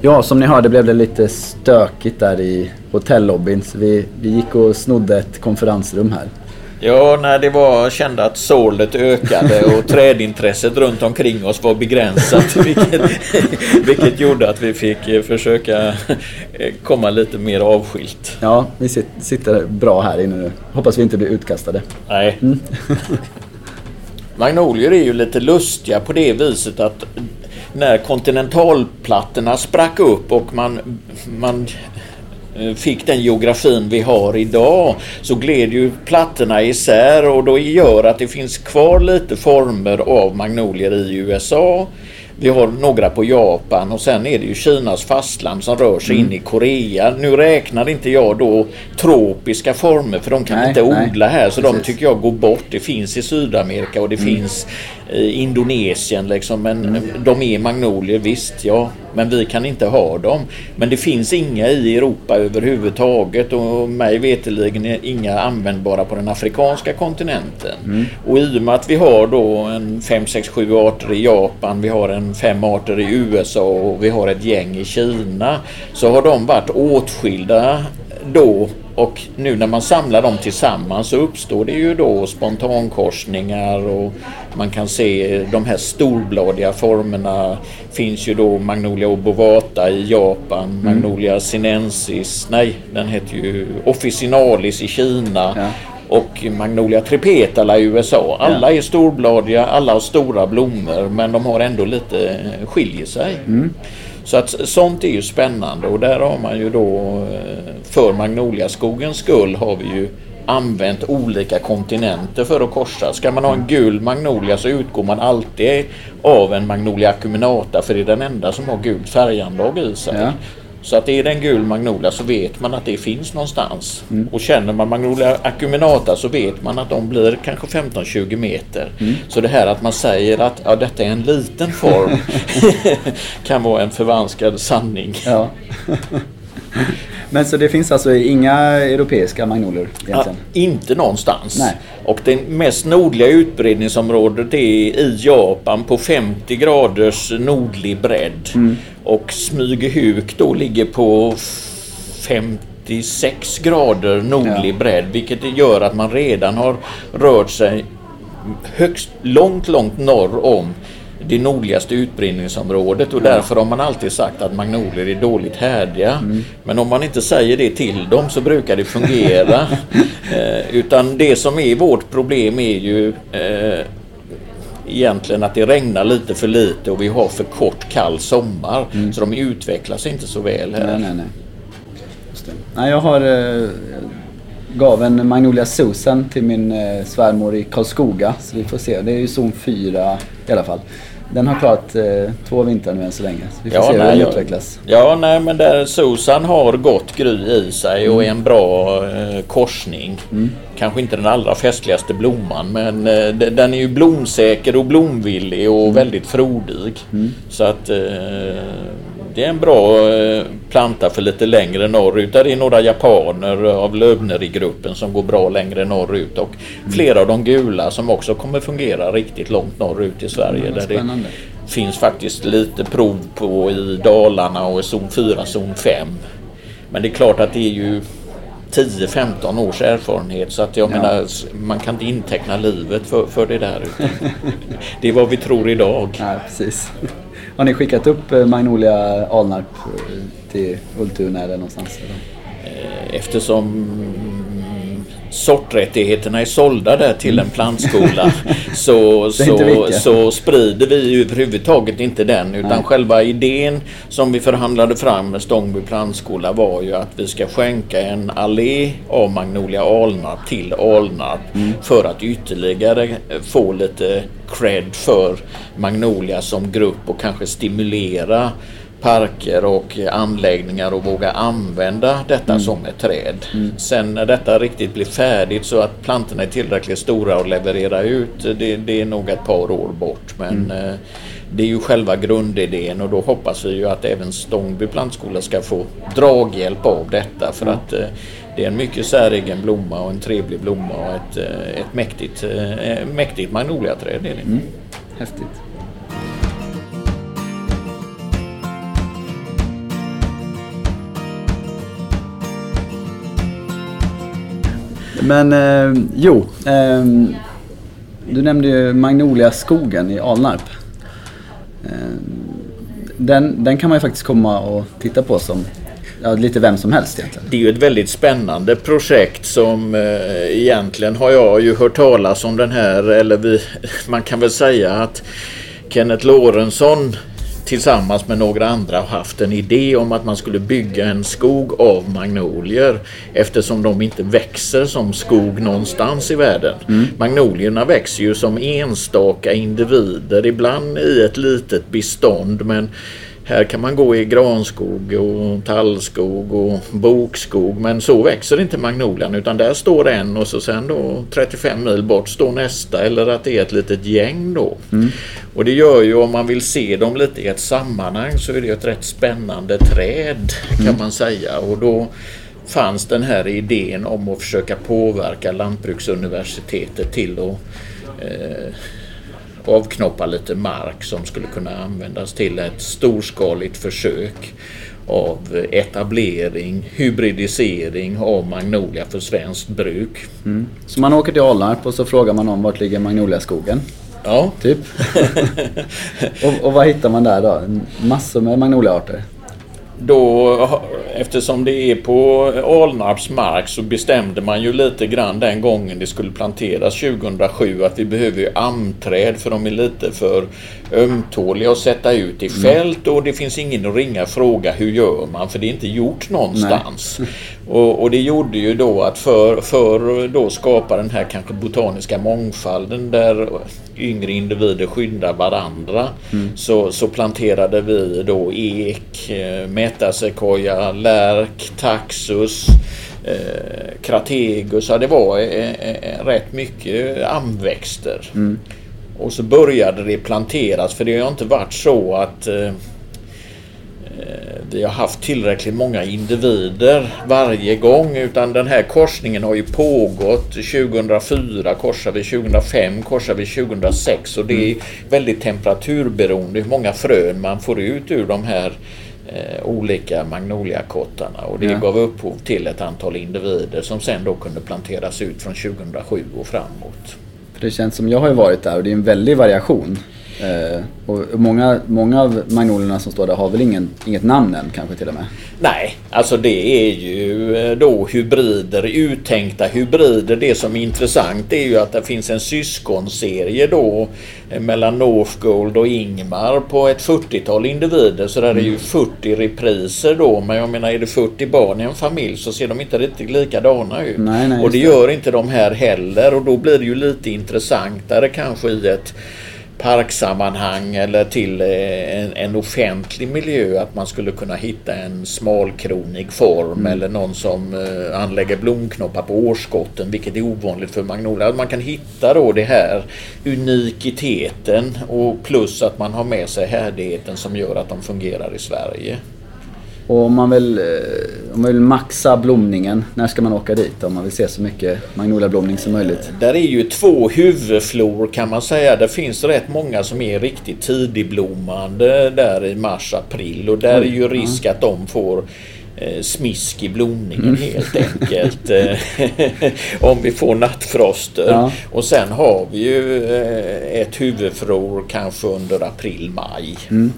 Ja, som ni hörde blev det lite stökigt där i hotellobbyn. Så vi, vi gick och snodde ett konferensrum här. Ja, när det var kände att sålet ökade och trädintresset runt omkring oss var begränsat. Vilket, vilket gjorde att vi fick eh, försöka eh, komma lite mer avskilt. Ja, vi sitter bra här inne nu. Hoppas vi inte blir utkastade. Nej. Mm. Magnolier är ju lite lustiga på det viset att när kontinentalplattorna sprack upp och man, man Eh, fick den geografin vi har idag så gled ju plattorna isär och då gör att det finns kvar lite former av magnolier i USA. Vi har några på Japan och sen är det ju Kinas fastland som rör sig mm. in i Korea. Nu räknar inte jag då tropiska former för de kan nej, inte odla här så Precis. de tycker jag går bort. Det finns i Sydamerika och det mm. finns Indonesien liksom. Men mm. de är magnolier visst ja. Men vi kan inte ha dem. Men det finns inga i Europa överhuvudtaget och mig veterligen inga användbara på den afrikanska kontinenten. Mm. Och i och med att vi har då en 5, 6, 7 arter i Japan, vi har en fem arter i USA och vi har ett gäng i Kina så har de varit åtskilda då och nu när man samlar dem tillsammans så uppstår det ju då spontankorsningar och man kan se de här storbladiga formerna. finns ju då Magnolia obovata i Japan, mm. Magnolia sinensis, nej den heter ju Officinalis i Kina. Ja. Och Magnolia tripetala i USA. Alla ja. är storbladiga, alla har stora blommor men de har ändå lite skiljer sig. Mm. Så att sånt är ju spännande och där har man ju då eh, för Magnoliaskogens skull har vi ju använt olika kontinenter för att korsa. Ska man ha en gul magnolia så utgår man alltid av en Magnolia acuminata för det är den enda som har gult färganlag i sig. Ja. Så att är det en gul magnolia så vet man att det finns någonstans. Mm. Och känner man Magnolia acuminata så vet man att de blir kanske 15-20 meter. Mm. Så det här att man säger att ja, detta är en liten form kan vara en förvanskad sanning. Ja. Men så det finns alltså inga europeiska egentligen? Ja, inte någonstans. Nej. Och det mest nordliga utbredningsområdet är i Japan på 50 graders nordlig bredd. Mm. Och Smygehuk då ligger på 56 grader nordlig ja. bredd vilket gör att man redan har rört sig högst långt, långt norr om det nordligaste utbredningsområdet och därför har man alltid sagt att magnolier är dåligt härdiga. Mm. Men om man inte säger det till dem så brukar det fungera. eh, utan det som är vårt problem är ju eh, egentligen att det regnar lite för lite och vi har för kort kall sommar. Mm. Så de utvecklas inte så väl här. Nej, nej, nej. nej jag har eh, gav en Magnolia Susan till min eh, svärmor i Karlskoga. Så vi får se. Det är ju zon 4 i alla fall. Den har klarat eh, två vintrar nu än så länge. Så vi får ja, se hur den utvecklas. Ja, nej men där Susan har gott gry i sig och är en bra eh, korsning. Mm. Kanske inte den allra festligaste blomman men eh, den är ju blomsäker och blomvillig och mm. väldigt frodig. Mm. Så att eh, det är en bra eh, planta för lite längre norrut. Där är några japaner av Löbneri-gruppen som går bra längre norrut och mm. flera av de gula som också kommer fungera riktigt långt norrut i Sverige. Mm, där det finns faktiskt lite prov på i Dalarna och i zon 4, zon 5. Men det är klart att det är ju 10-15 års erfarenhet så att jag ja. menar man kan inte inteckna livet för, för det där. det är vad vi tror idag. Ja, precis. Har ni skickat upp eh, Magnolia Alnarp eh, till Ultuna eller någonstans? Eh, eftersom sorträttigheterna är sålda där till en plantskola så, så, så sprider vi överhuvudtaget inte den utan Nej. själva idén som vi förhandlade fram med Stångby plantskola var ju att vi ska skänka en allé av Magnolia Alnarp till Alnarp mm. för att ytterligare få lite cred för Magnolia som grupp och kanske stimulera parker och anläggningar och våga använda detta mm. som ett träd. Mm. Sen när detta riktigt blir färdigt så att plantorna är tillräckligt stora att leverera ut, det, det är nog ett par år bort. Men mm. Eh, det är ju själva grundidén och då hoppas vi ju att även Stångby plantskola ska få draghjälp av detta för att eh, det är en mycket säregen blomma och en trevlig blomma och ett, eh, ett mäktigt, mäktigt magnoliaträd. Mm. Häftigt. Men eh, jo, eh, du nämnde ju Magnolia-skogen i Alnarp. Eh, den, den kan man ju faktiskt komma och titta på som ja, lite vem som helst egentligen. Det är ju ett väldigt spännande projekt som eh, egentligen har jag ju hört talas om den här, eller vi, man kan väl säga att Kenneth Lorentzon tillsammans med några andra haft en idé om att man skulle bygga en skog av magnolier eftersom de inte växer som skog någonstans i världen. Mm. Magnolierna växer ju som enstaka individer, ibland i ett litet bestånd men här kan man gå i granskog och tallskog och bokskog men så växer inte magnolian utan där står en och så sen då 35 mil bort står nästa eller att det är ett litet gäng då. Mm. Och det gör ju om man vill se dem lite i ett sammanhang så är det ett rätt spännande träd kan mm. man säga och då fanns den här idén om att försöka påverka Lantbruksuniversitetet till att eh, avknoppa lite mark som skulle kunna användas till ett storskaligt försök av etablering, hybridisering av Magnolia för svenskt bruk. Mm. Så man åker till Alnarp och så frågar man om vart ligger Magnoliaskogen? Ja. Typ. och, och vad hittar man där då? Massor med magnoliaarter? Då, eftersom det är på Alnarps mark så bestämde man ju lite grann den gången det skulle planteras 2007 att vi behöver ju amträd för de är lite för ömtåliga att sätta ut i mm. fält och det finns ingen att ringa och fråga hur gör man för det är inte gjort någonstans. Och, och, det gjorde ju då att för, för då skapa den här kanske botaniska mångfalden där yngre individer skyddar varandra mm. så, så planterade vi då ek, eh, metasequoia, lärk, taxus, eh, krategus. Ja, det var eh, eh, rätt mycket amväxter. Mm. Och så började det planteras för det har inte varit så att eh, Eh, vi har haft tillräckligt många individer varje gång utan den här korsningen har ju pågått 2004 korsar vi 2005 korsar vi 2006 och det är mm. väldigt temperaturberoende hur många frön man får ut ur de här eh, olika magnoliakottarna och det ja. gav upphov till ett antal individer som sen då kunde planteras ut från 2007 och framåt. För det känns som, jag har ju varit där och det är en väldig variation. Eh, och många, många av magnolierna som står där har väl ingen, inget namn än kanske till och med? Nej, alltså det är ju eh, då hybrider, uttänkta hybrider. Det som är intressant är ju att det finns en syskonserie då eh, mellan Northgold och Ingmar på ett 40-tal individer. Så där är ju 40 mm. repriser då. Men jag menar är det 40 barn i en familj så ser de inte riktigt likadana ut. Nej, nej, och det gör inte de här heller och då blir det ju lite intressantare kanske i ett parksammanhang eller till eh, en, en, offentlig miljö att man skulle kunna hitta en smalkronig form mm. eller någon som uh, anlägger blomknoppar på årskotten vilket är ovanligt för magnolia. Att man kan hitta då det här unikiteten och plus att man har med sig härdigheten som gör att de fungerar i Sverige. Och om man, vill, eh, om man vill maxa blomningen, när ska man åka dit om man vill se så mycket magnoliablomning som möjligt? Där är ju två huvudflor kan man säga. Det finns rätt många som är riktigt tidigblommande där i mars-april och där är ju risk att de får eh, smisk i blomningen mm. helt enkelt. om vi får nattfroster. Ja. Och sen har vi ju ett huvudflor kanske under april-maj. Mm.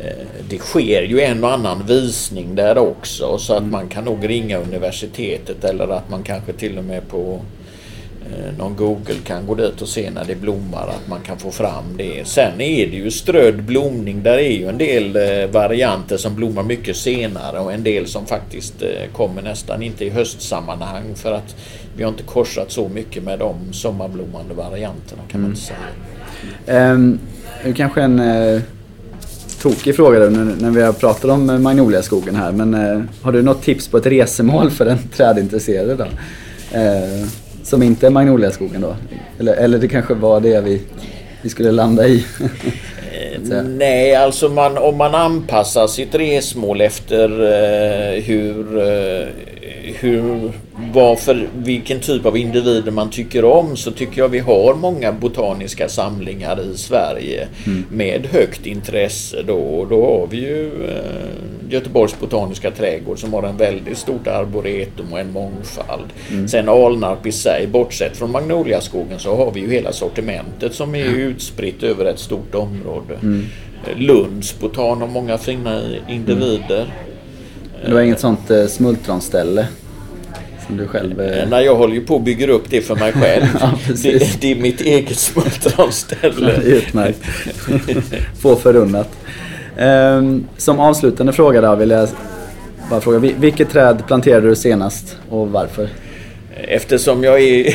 Eh, det sker ju en och annan visning där också så att mm. man kan nog ringa universitetet eller att man kanske till och med på eh, någon Google kan gå dit och se när det blommar att man kan få fram det. Sen är det ju strödd blomning. Där är ju en del eh, varianter som blommar mycket senare och en del som faktiskt kommer nästan inte i höstsammanhang för att vi har inte korsat så mycket med de sommarblommande varianterna kan mm. man inte säga. Um, kanske en tokig fråga då, när, när vi har pratat om Magnoliaskogen här. Men eh, har du något tips på ett resemål för en trädintresserad? då? Eh, som inte är Magnoliaskogen då? Eller, eller det kanske var det vi, vi skulle landa i? Eh, nej, alltså man, om man anpassar sitt resmål efter eh, hur, eh, varför, vilken typ av individer man tycker om så tycker jag vi har många botaniska samlingar i Sverige mm. med högt intresse. Då, då har vi ju eh, Göteborgs botaniska trädgård som har en väldigt stort arboretum och en mångfald. Mm. Sen Alnarp i sig, bortsett från Magnoliaskogen så har vi ju hela sortimentet som är utspritt över ett stort område. Mm. Lunds botan har många fina individer. Mm. Du har inget sånt eh, smultronställe? Som du själv... Eh... Nej, jag håller ju på att bygga upp det för mig själv. ja, det, det, är mitt eget smultronställe. Utmärkt. Få förunnat. Um, som avslutande fråga då vill jag bara fråga, vilket träd planterade du senast och varför? Eftersom jag är,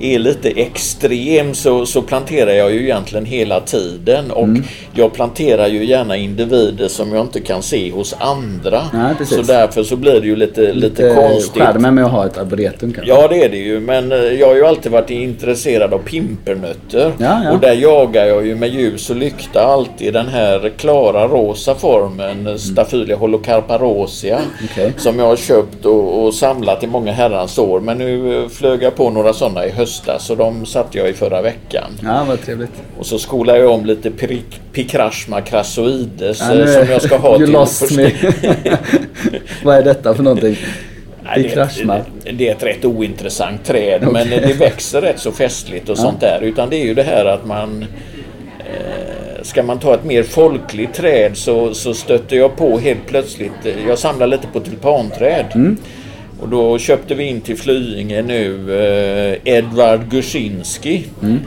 är lite extrem så, så, planterar jag ju egentligen hela tiden och mm. jag planterar ju gärna individer som jag inte kan se hos andra. Nej, så därför så blir det ju lite, lite, lite konstigt. Skärmen med att ha ett arboretum kanske? Ja det är det ju men eh, jag har ju alltid varit intresserad av pimpernötter ja, ja. och där jagar jag ju med ljus och lykta alltid den här klara rosa formen mm. Staphylia holocarparosia okay. som jag har köpt och, och samlat i många herrans år. Men nu flög jag på några sådana i höstas och de satte jag i förra veckan. Ja, vad trevligt. Och så skolade jag om lite Picrashma crassoides ja, nu, som jag ska ha till lost me. vad är detta för någonting? Picrashma? Det, det är ett rätt ointressant träd okay. men det växer rätt så festligt och ja. sånt där. Utan det är ju det här att man eh, Ska man ta ett mer folkligt träd så, så stöter jag på helt plötsligt. Jag samlar lite på tulpanträd. Mm. Och då köpte vi in till Flyinge nu eh, Edvard Gusinski. Mm.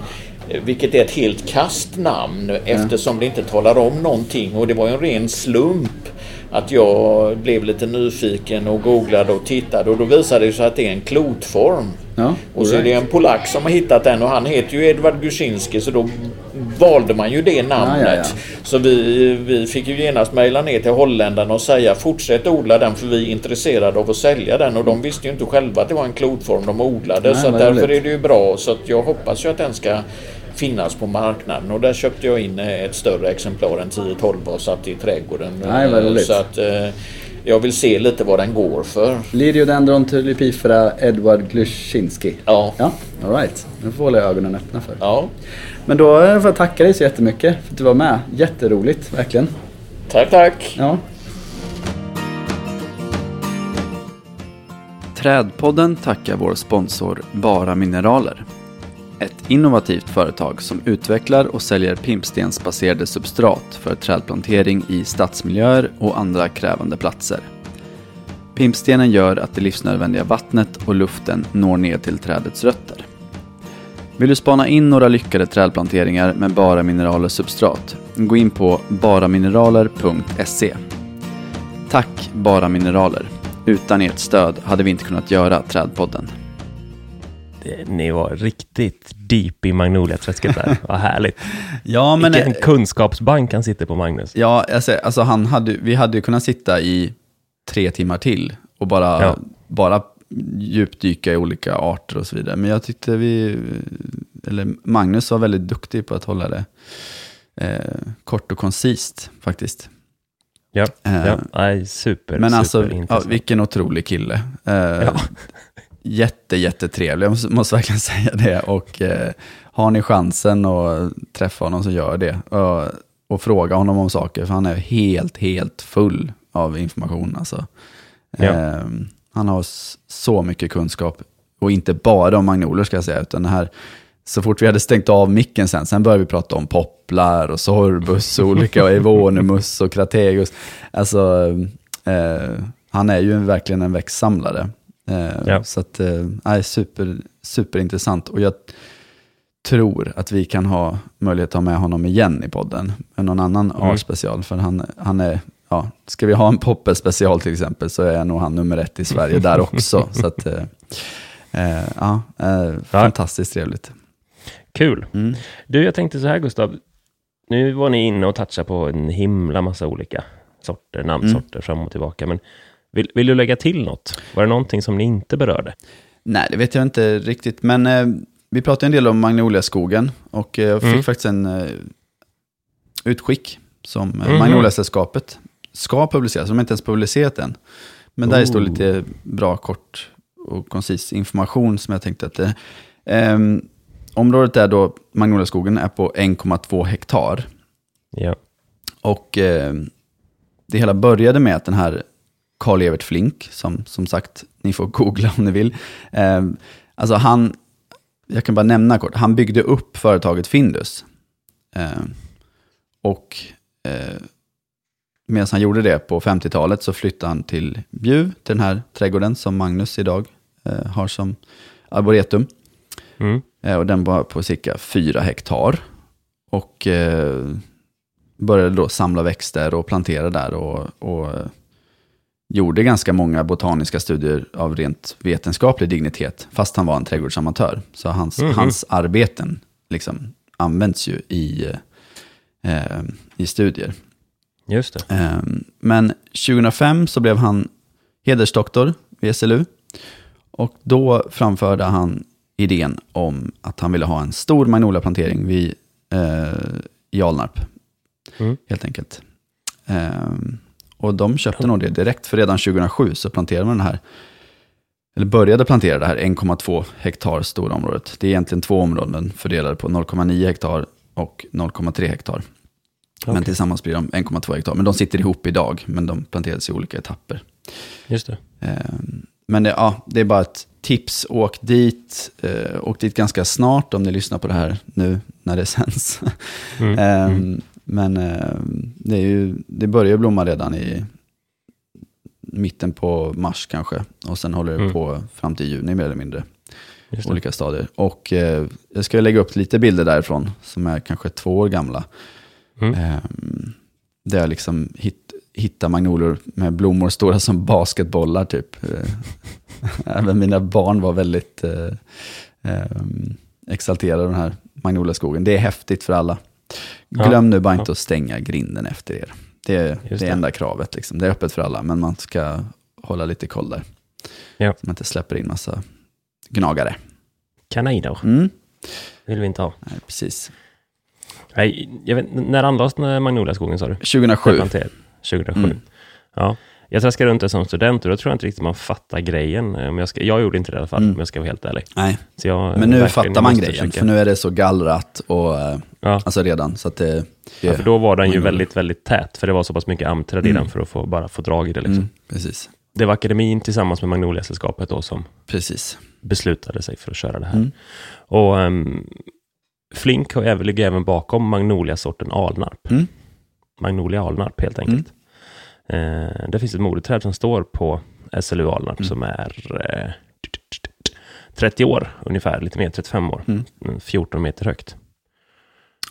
Eh, vilket är ett helt kast namn eftersom det inte talar om någonting och det var en ren slump att jag blev lite nyfiken och googlade och tittade och då visade det sig att det är en klotform. Ja, och så är det en polack som har hittat den och han heter ju Edvard Gusinski så då valde man ju det namnet. Ja, ja, så vi, vi fick ju genast mejla ner till holländarna och säga fortsätt odla den för vi är intresserade av att sälja den. Och de visste ju inte själva att det var en klotform de odlade Nej, så därför är det ju bra. Så att jag hoppas ju att den ska finnas på marknaden. Och där köpte jag in ett större exemplar än 10-12 och satt i trädgården. Nej, vad så att, eh, jag vill se lite vad den går för. Liriodendron tulipifera Edward Gluszinski. Ja. ja all right. Nu får hålla ögonen öppna för. Ja. Men då får jag tacka dig så jättemycket för att du var med. Jätteroligt, verkligen. Tack, tack. Ja. Trädpodden tackar vår sponsor Bara Mineraler. Ett innovativt företag som utvecklar och säljer pimpstensbaserade substrat för trädplantering i stadsmiljöer och andra krävande platser. Pimpstenen gör att det livsnödvändiga vattnet och luften når ner till trädets rötter. Vill du spana in några lyckade trädplanteringar med bara mineraler substrat? Gå in på baramineraler.se. Tack Bara Mineraler. Utan ert stöd hade vi inte kunnat göra Trädpodden. Ni var riktigt deep i Magnolia-träsket där. Vad härligt. ja, men, Vilken kunskapsbank han sitter på, Magnus. Ja, alltså, alltså han hade, vi hade ju kunnat sitta i tre timmar till och bara, ja. bara djupdyka i olika arter och så vidare. Men jag tyckte vi, eller Magnus var väldigt duktig på att hålla det eh, kort och koncist faktiskt. Ja, eh, ja. Nej, super. Men alltså, ja, vilken otrolig kille. Eh, ja. Jätte, jättetrevlig, jag måste, måste verkligen säga det. Och eh, har ni chansen att träffa honom så gör det. Och, och fråga honom om saker, för han är helt, helt full av information. Alltså. Ja. Eh, han har så mycket kunskap. Och inte bara om magnolier ska jag säga, utan här, så fort vi hade stängt av micken sen, sen började vi prata om popplar och sorbus och olika och evonemus och krategus. Alltså, eh, han är ju verkligen en växtsamlare. Eh, ja. Så att, eh, super, superintressant. Och jag tror att vi kan ha möjlighet att ha med honom igen i podden. Någon annan mm. A-special, för han, han är ja, ska vi ha en Poppe special till exempel så är nog han nummer ett i Sverige där också. så att, eh, eh ja, eh, fantastiskt trevligt. Kul. Mm. Du, jag tänkte så här Gustav. Nu var ni inne och touchade på en himla massa olika sorter, namnsorter mm. fram och tillbaka. Men vill, vill, du lägga till något? Var det någonting som ni inte berörde? Nej, det vet jag inte riktigt. Men eh, vi pratade en del om Magnoliaskogen och eh, jag fick mm. faktiskt en eh, utskick som eh, mm. Magnoliasällskapet ska publiceras. De har inte ens publicerat den. Men där oh. står lite bra, kort och koncis information som jag tänkte att. Eh, området är då, Magnoliaskogen är på 1,2 hektar. Ja. Och eh, det hela började med att den här Karl Evert Flink, som som sagt, ni får googla om ni vill. Eh, alltså han, jag kan bara nämna kort, han byggde upp företaget Findus. Eh, och eh, medan han gjorde det på 50-talet så flyttade han till Bjuv, till den här trädgården som Magnus idag eh, har som arboretum. Mm. Eh, och den var på cirka fyra hektar. Och eh, började då samla växter och plantera där och, och gjorde ganska många botaniska studier av rent vetenskaplig dignitet, fast han var en trädgårdsamatör. Så hans, mm -hmm. hans arbeten liksom används ju i, eh, i studier. Just det. Eh, men 2005 så blev han hedersdoktor vid SLU. Och då framförde han idén om att han ville ha en stor magnoliaplantering vid, eh, i Alnarp. Mm. Helt enkelt. Och de köpte nog det direkt, för redan 2007 så planterade man den här, eller började plantera det här 1,2 hektar stora området. Det är egentligen två områden fördelade på 0,9 hektar och 0,3 hektar. Okay. Men tillsammans blir de 1,2 hektar. Men de sitter ihop idag, men de planterades i olika etapper. Just det. Ehm, men det, ja, det är bara ett tips. Åk dit. Eh, åk dit ganska snart om ni lyssnar på det här nu när det sänds. Mm. Men eh, det, är ju, det börjar blomma redan i mitten på mars kanske. Och sen håller det mm. på fram till juni mer eller mindre. Olika stadier. Och eh, jag ska lägga upp lite bilder därifrån som är kanske två år gamla. Mm. Eh, där jag liksom hit, hittar magnolior med blommor stora som basketbollar typ. Eh, även mina barn var väldigt eh, eh, exalterade av den här magnoliaskogen. Det är häftigt för alla. Glöm ja, nu bara ja. inte att stänga grinden efter er. Det är det, det enda kravet. Liksom. Det är öppet för alla, men man ska hålla lite koll där. Ja. Så man inte släpper in massa gnagare. Kaniner. Mm. vill vi inte ha. Nej, precis. Nej, vet, när anlades Magnoliaskogen sa du? 2007. 2007. Mm. Ja. Jag traskade runt där som student och då tror jag inte riktigt man fattar grejen. Men jag, ska, jag gjorde inte det i alla fall, mm. om jag ska vara helt ärlig. Nej. Jag, men nu fattar man grejen, försöka. för nu är det så gallrat och, eh, ja. alltså redan. Så att det, det, ja, för då var den ju väldigt, väldigt tät, för det var så pass mycket amträd mm. i den för att få, bara få drag i det. Liksom. Mm, precis. Det var akademin tillsammans med Magnoliasällskapet då som precis. beslutade sig för att köra det här. Mm. Och um, Flink ligger även bakom Magnolia-sorten Alnarp. Mm. Magnolia Alnarp helt enkelt. Mm. Eh, det finns ett moderträd som står på SLU Alnarp mm. som är eh, 30 år ungefär, lite mer, 35 år. Mm. 14 meter högt.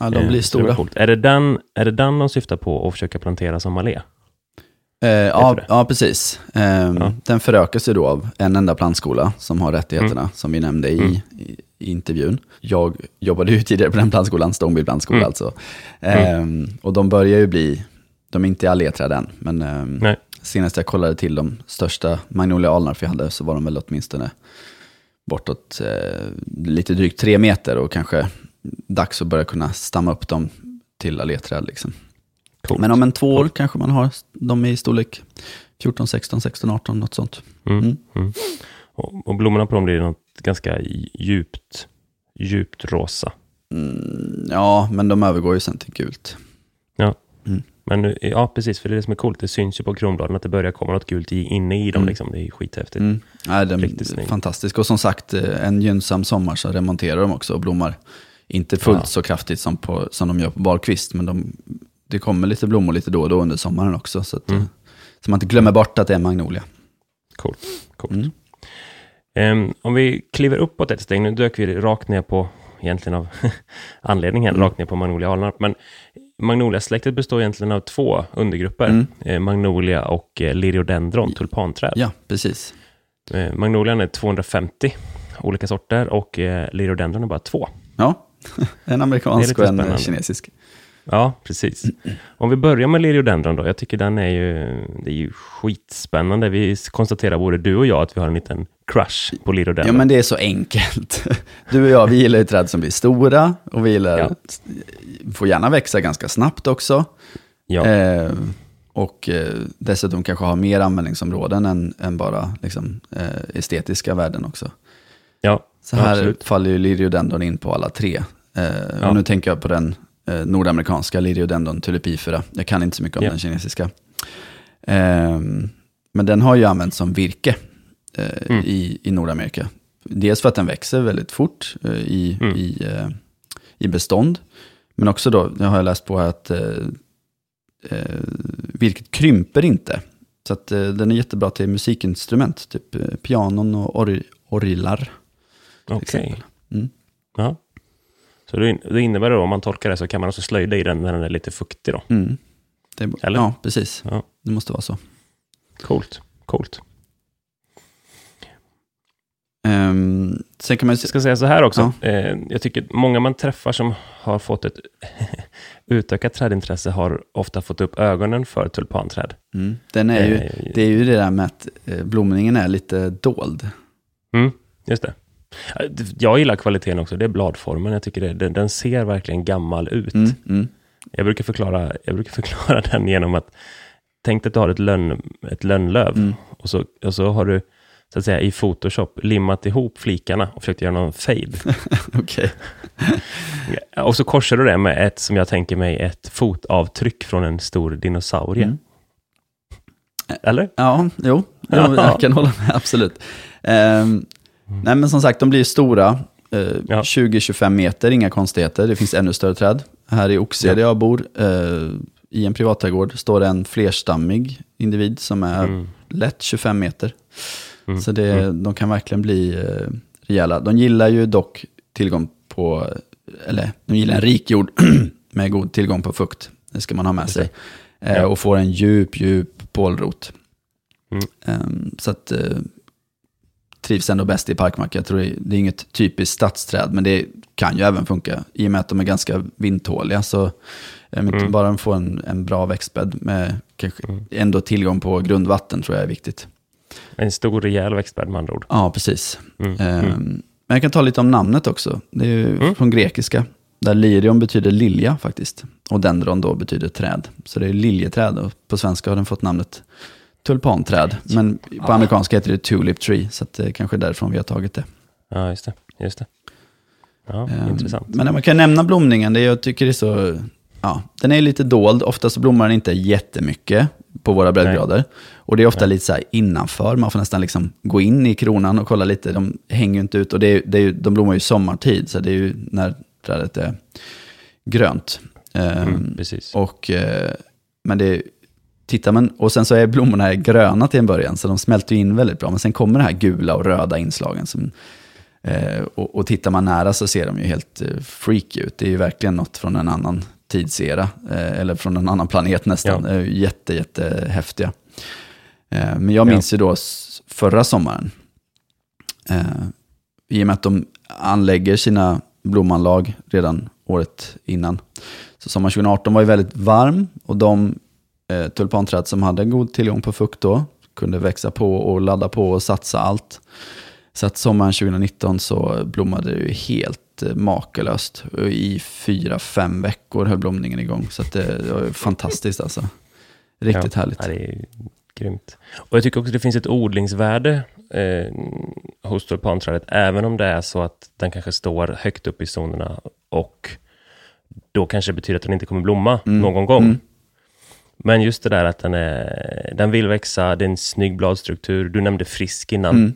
Ja, de blir eh, stora. Det är, det den, är det den de syftar på att försöka plantera som allé? Eh, ja, ja, precis. Eh, ja. Den förökas ju då av en enda plantskola som har rättigheterna, mm. som vi nämnde i, mm. i, i, intervjun. Jag jobbade ju tidigare på den plantskolan, Stångby plantskola mm. alltså. Eh, och de börjar ju bli, de är inte alléträd än, men eh, senast jag kollade till de största Magnolia alnarf vi hade så var de väl åtminstone bortåt eh, lite drygt tre meter och kanske dags att börja kunna stamma upp dem till alléträd. Liksom. Coolt. Men om en två år Coolt. kanske man har dem i storlek 14, 16, 16, 18, något sånt. Mm. Mm. Mm. Och, och, blommorna på dem blir något ganska djupt, djupt rosa. Mm, ja, men de övergår ju sen till gult. Ja. Men ja, precis, för det är det som är coolt. Det syns ju på kronbladen att det börjar komma något gult inne i dem. Mm. Liksom. Det är skithäftigt. Mm. Ja, den är fantastisk. Och som sagt, eh, en gynnsam sommar så remonterar de också och blommar. Inte fullt ja. så kraftigt som, på, som de gör på barkvist, men de det kommer lite blommor lite då och då under sommaren också. Så, att, mm. så man inte glömmer bort att det är magnolia. Coolt. Coolt. Um, om vi kliver uppåt ett steg, nu dök vi rakt ner på, egentligen av anledning här, mm. rakt ner på Magnolia Alnarp. Men Magnolia-släktet består egentligen av två undergrupper. Mm. Eh, Magnolia och eh, Liriodendron, tulpanträd. Ja, precis. Eh, Magnolian är 250 olika sorter och eh, Liriodendron är bara två. Ja, en amerikansk och en kinesisk. Ja, precis. Om vi börjar med Liriodendron då. Jag tycker den är ju, det är ju skitspännande. Vi konstaterar både du och jag att vi har en liten crush på Liriodendron. Ja, men det är så enkelt. Du och jag, vi gillar ju träd som blir stora och vi gillar, ja. får gärna växa ganska snabbt också. Ja. Eh, och eh, dessutom kanske ha mer användningsområden än, än bara liksom, eh, estetiska värden också. Ja, Så här absolut. faller ju Liriodendron in på alla tre. Eh, ja. Och nu tänker jag på den eh, nordamerikanska Liriodendron tulipifera. Jag kan inte så mycket om ja. den kinesiska. Eh, men den har ju använts som virke eh, mm. i, i Nordamerika. Dels för att den växer väldigt fort eh, i, mm. i, eh, i bestånd. Men också då, jag har läst på att eh, virket krymper inte. Så att, den är jättebra till musikinstrument, typ pianon och or orglar. Okej. Okay. Mm. Ja. Så det, innebär då, om man tolkar det, så kan man också slöjda i den när den är lite fuktig då? Mm. Det, Eller? Ja, precis. Ja. Det måste vara så. Coolt, coolt. Um, sen kan man... Jag ska säga så här också. Ja. Eh, jag tycker många man träffar som har fått ett utökat trädintresse har ofta fått upp ögonen för tulpanträd. Mm. Den är ju, eh, det är ju det där med att eh, blomningen är lite dold. Mm, just det. Jag gillar kvaliteten också, det är bladformen. Jag tycker det, den, den ser verkligen gammal ut. Mm, mm. Jag, brukar förklara, jag brukar förklara den genom att, tänk att du har ett, lönn, ett lönnlöv mm. och, så, och så har du så att säga, i Photoshop limmat ihop flikarna och försökt göra någon fade. Okej. och så korsar du det med ett, som jag tänker mig, ett fotavtryck från en stor dinosaurie. Mm. Eller? Ja, jo, ja, jag kan hålla med, absolut. Um, Nej, men som sagt, de blir stora. Eh, ja. 20-25 meter, inga konstigheter. Det finns ännu större träd. Här i Oxie, ja. där jag bor, eh, i en privatträdgård, står det en flerstammig individ som är mm. lätt 25 meter. Mm. Så det, mm. de kan verkligen bli eh, rejäla. De gillar ju dock tillgång på, eller de gillar en rik jord med god tillgång på fukt. Det ska man ha med sig. Eh, ja. Och får en djup, djup pålrot. Mm. Um, så att uh, trivs ändå bäst i parkmark. Jag tror det är, det är inget typiskt stadsträd, men det kan ju även funka. I och med att de är ganska vindtåliga så mm. bara de får en, en bra växtbädd med kanske mm. ändå tillgång på grundvatten tror jag är viktigt. En stor rejäl växtbädd med andra ord. Ja, precis. Mm. Ehm, mm. men jag kan ta lite om namnet också. Det är ju mm. från grekiska. Där lyrion betyder lilja faktiskt. Och dendron då betyder träd. Så det är liljeträd och på svenska har den fått namnet tulpanträd. Men på amerikanska heter det tulip tree, så det är kanske därifrån vi har tagit det. Ja, just det. Just det. Ja, um, intressant. Men man kan nämna blomningen, det jag tycker är så... Ja, den är lite dold, ofta så blommar den inte jättemycket på våra breddgrader. Och det är ofta Nej. lite så här innanför, man får nästan liksom gå in i kronan och kolla lite. De hänger ju inte ut och det är, det är, de blommar ju sommartid, så det är ju när trädet är grönt. Mm, um, precis. Och, uh, men det tittar man, och sen så är blommorna gröna till en början, så de smälter in väldigt bra. Men sen kommer de här gula och röda inslagen. Som, eh, och, och tittar man nära så ser de ju helt eh, freaky ut. Det är ju verkligen något från en annan tidsera, eh, eller från en annan planet nästan. Ja. Jätte, jätte häftiga. Eh, men jag minns ja. ju då förra sommaren, eh, i och med att de anlägger sina blomanlag redan året innan. Så sommaren 2018 var ju väldigt varm och de eh, tulpanträd som hade god tillgång på fukt då, kunde växa på och ladda på och satsa allt. Så att sommaren 2019 så blommade det ju helt eh, makalöst. I fyra, fem veckor höll blomningen igång. Så det var fantastiskt alltså. Riktigt ja, härligt. Ja, det är grymt. Och jag tycker också det finns ett odlingsvärde eh, hos tulpanträdet, även om det är så att den kanske står högt upp i zonerna och då kanske det betyder att den inte kommer blomma mm. någon gång. Mm. Men just det där att den, är, den vill växa, det är en snygg bladstruktur. Du nämnde frisk innan. Mm.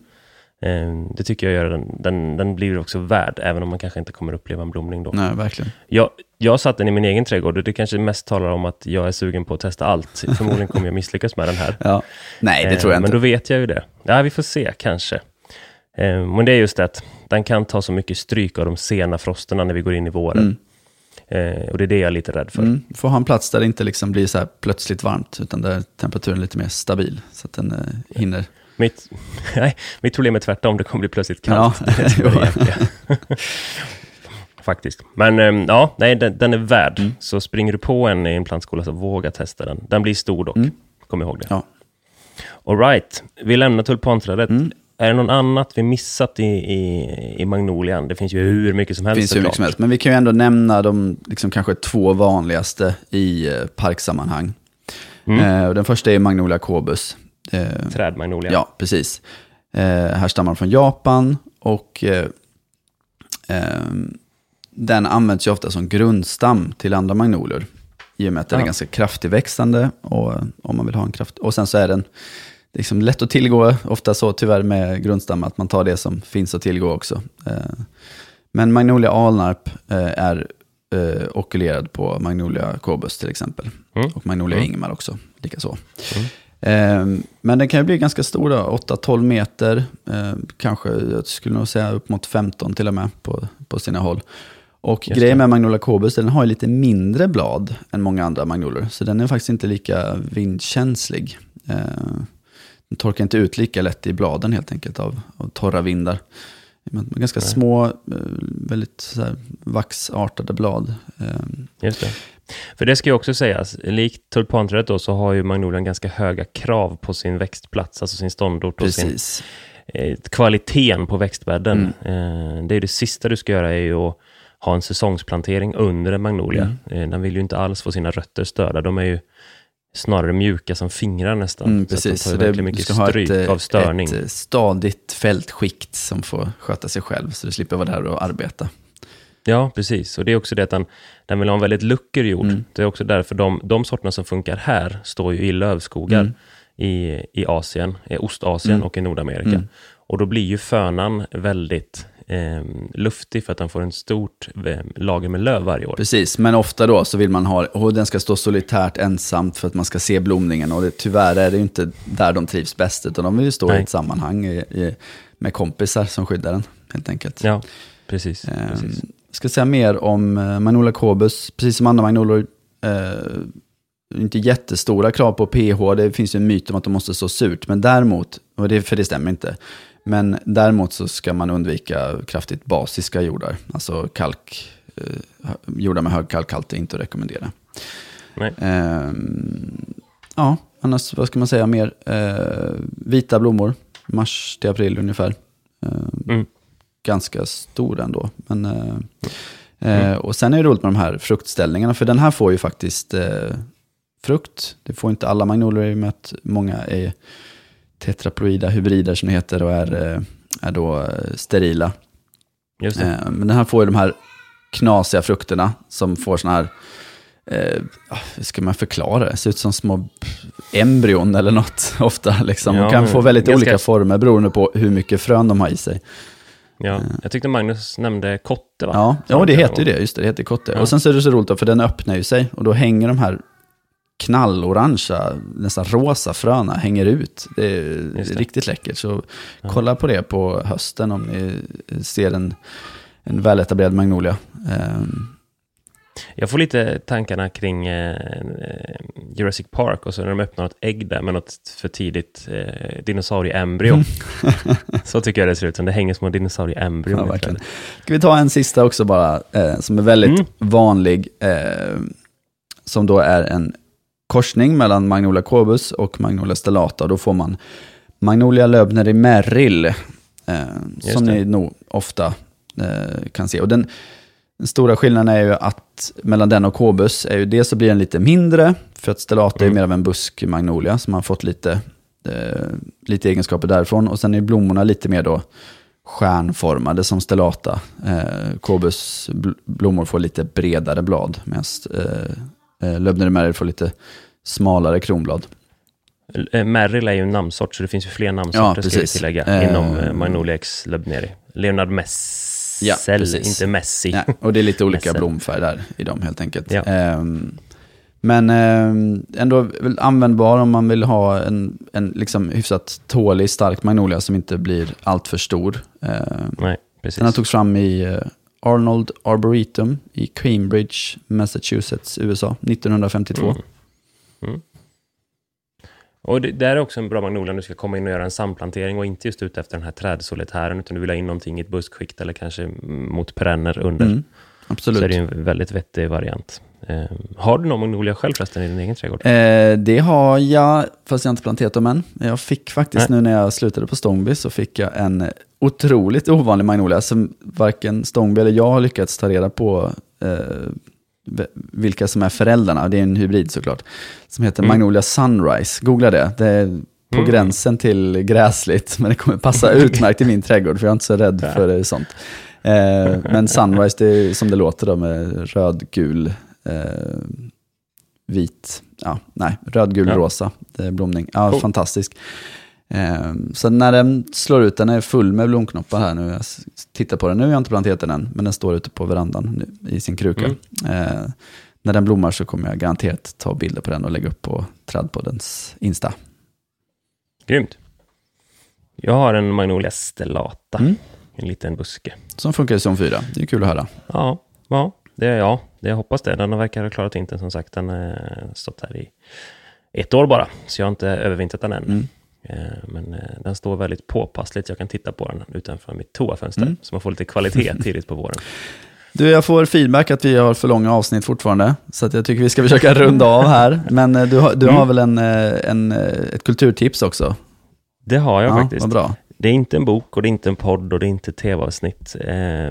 Ehm, det tycker jag gör den, den, den blir också värd, även om man kanske inte kommer uppleva en blomning då. Nej, verkligen. Jag, jag satt den i min egen trädgård och det kanske mest talar om att jag är sugen på att testa allt. Förmodligen kommer jag misslyckas med den här. Ja. Nej, det tror jag ehm, inte. Men då vet jag ju det. Ja, vi får se kanske. Ehm, men det är just det att den kan ta så mycket stryk av de sena frosterna när vi går in i våren. Mm. Eh, och det är det jag är lite rädd för. Mm, får ha en plats där det inte liksom blir så plötsligt varmt, utan där temperaturen är lite mer stabil, så att den eh, hinner. Mitt, nej, mitt problem är tvärtom, det kommer bli plötsligt kallt. Ja, faktiskt. Men um, ja, nej, den, den är värd. Mm. Så springer du på en i en plantskola, så våga testa den. Den blir stor dock, mm. kom ihåg det. Ja. All right, vi lämnar tulpanträdet. Mm. Är det något annat vi missat i, i, i Magnolian? Det finns ju hur mycket som helst. Det finns hur mycket som helst, men vi kan ju ändå nämna de liksom, kanske två vanligaste i eh, parksammanhang. Mm. Eh, den första är Magnolia cobus. Eh, Trädmagnolia. Ja, precis. Eh, härstammar från Japan och eh, eh, den används ju ofta som grundstam till andra magnolior. I och med att den ja. är ganska kraftigt växande och om man vill ha en kraft. Och sen så är den liksom lätt att tillgå, ofta så tyvärr med grundstam, att man tar det som finns att tillgå också. Eh, men Magnolia Alnarp eh, är eh, okulerad på Magnolia Cobus till exempel. Mm. Och Magnolia mm. Ingmar också, likaså. Mm. Men den kan ju bli ganska stor, 8-12 meter, kanske, jag skulle nog säga upp mot 15 till och med på, på sina håll. Och Just grejen med Magnolia Cobus, den har ju lite mindre blad än många andra magnolior, så den är faktiskt inte lika vindkänslig. Den torkar inte ut lika lätt i bladen helt enkelt av, av torra vindar. Med ganska Nej. små, eh, väldigt så vaxartade blad. Ehm. Just det. För det ska ju också sägas, likt tulpanträdet då, så har ju magnolian ganska höga krav på sin växtplats, alltså sin ståndort och sin, eh, kvaliteten på växtbädden. Mm. Eh, det är det sista du ska göra är ju att ha en säsongsplantering under en magnolia. Mm. Eh, den vill ju inte alls få sina rötter störda. De är ju snarare mjuka som fingrar nästan. Mm, precis, så, så det, mycket ska stryk ha ett, av störning. ett stadigt fältskikt som får sköta sig själv, så du slipper vara där och arbeta. Ja, precis. Och det är också det att den, den vill ha en väldigt lucker jord. Mm. Det är också därför de, de sorterna som funkar här står ju i lövskogar mm. i, i Asien, i Ostasien mm. och i Nordamerika. Mm. Och då blir ju fönan väldigt eh, luftig för att den får en stort eh, lager med löv varje år. Precis, men ofta då så vill man ha, och den ska stå solitärt ensamt för att man ska se blomningen. Och det, tyvärr är det ju inte där de trivs bäst, utan de vill ju stå Nej. i ett sammanhang i, i, med kompisar som skyddar den, helt enkelt. Ja, precis. Eh, precis. Ska säga mer om eh, Magnolia cobus, precis som andra magnolior. Eh, inte jättestora krav på pH, det finns ju en myt om att de måste stå surt, men däremot, och det, för det stämmer inte, men däremot så ska man undvika kraftigt basiska jordar. Alltså kalk, eh, jordar med hög kalkhalt är inte att rekommendera. Eh, ja, annars vad ska man säga mer? Eh, vita blommor, mars till april ungefär. Eh, mm. Ganska stor ändå. Men, eh, mm. och sen är det roligt med de här fruktställningarna, för den här får ju faktiskt eh, frukt. Det får inte alla magnolior i och med att många är tetraploida hybrider som det heter och är, eh, är då eh, sterila. Det. Eh, men den här får ju de här knasiga frukterna som får sådana här, eh, hur ska man förklara det? ser ut som små embryon eller något ofta. Liksom. Ja, och kan få väldigt olika former beroende på hur mycket frön de har i sig. Ja, jag tyckte Magnus nämnde kotte va? Ja, ja det heter ju det, just det, det heter kotte. Ja. Och sen så är det så roligt då, för den öppnar ju sig och då hänger de här knallorangea, nästan rosa fröna hänger ut. Det är det. riktigt läckert. Så ja. kolla på det på hösten om ni ser en, en väletablerad magnolia. Um. Jag får lite tankarna kring eh, Jurassic Park och så när de öppnar ett ägg där med något för tidigt eh, dinosaurieembryo. Mm. så tycker jag det ser ut som. Det hänger små dinosaurieembryon. Ja, Ska vi ta en sista också bara, eh, som är väldigt mm. vanlig, eh, som då är en korsning mellan Magnolia cobus och Magnolia stellata. Då får man Magnolia löbneri merrill, eh, som ni nog ofta eh, kan se. Och den, den, stora skillnaden är ju att mellan den och cobus är ju dels så blir den lite mindre, för att stellata mm. är mer av en buskmagnolia, man har fått lite, eh, lite egenskaper därifrån. Och sen är blommorna lite mer då stjärnformade som stellata. Eh, Cobus blommor får lite bredare blad, medan eh, Eh, Löbner Merrill får lite smalare kronblad. Eh, Merrill är ju en namnsort, så det finns ju fler namnsorter ja, ska vi tillägga eh, inom eh, Magnolia X Löbneri. Leonard Messel, ja, inte Messi. Ja, och det är lite olika blomfärg där i dem helt enkelt. Ja. Eh, men eh, ändå användbar om man vill ha en, en liksom hyfsat tålig, stark magnolia som inte blir alltför stor. Eh, Nej, precis. Den har tagits fram i Arnold Arboretum i Cambridge, Massachusetts, USA, 1952. Mm. Mm. Och det, där är också en bra magnolia om du ska komma in och göra en samplantering och inte just ute efter den här trädsolitären, utan du vill ha in någonting i ett buskskikt eller kanske mot perenner under. Mm. absolut. Så är det en väldigt vettig variant. Eh, har du någon magnolia själv förresten i din egen trädgård? Eh, det har jag, fast jag har inte planterat dem än. Jag fick faktiskt Nej. nu när jag slutade på Stångby så fick jag en otroligt ovanlig magnolia som varken Stångby eller jag har lyckats ta reda på eh, vilka som är föräldrarna. Det är en hybrid såklart. Som heter mm. Magnolia Sunrise. Googla det. Det är på mm. gränsen till gräsligt, men det kommer passa utmärkt i min trädgård, för jag är inte så rädd för sånt. Eh, men Sunrise, det är som det låter då, med röd, gul, eh, vit, ja, nej, röd, gul, ja. rosa blomning. Ja, cool. fantastisk. Eh, så när den slår ut, den är full med blomknoppar här nu. Jag tittar på den nu, jag har inte planterat den än, men den står ute på verandan nu, i sin kruka. Mm. Eh, när den blommar så kommer jag garanterat ta bilder på den och lägga upp på Trädpoddens Insta. Grymt. Jag har en Magnolia stellata, mm. en liten buske. Som funkar i zon 4, det är kul att höra. Ja, ja, det, ja det, jag hoppas det. Den verkar ha klarat vintern som sagt. Den har stått här i ett år bara, så jag har inte övervintrat den än. Mm. Eh, men eh, den står väldigt påpassligt. Jag kan titta på den utanför mitt toafönster, mm. så man får lite kvalitet tidigt på våren. Du, jag får feedback att vi har för långa avsnitt fortfarande, så att jag tycker vi ska försöka runda av här. Men eh, du har, du har mm. väl en, en, ett kulturtips också? Det har jag ja, faktiskt. Vad bra. Det är inte en bok och det är inte en podd och det är inte tv-avsnitt.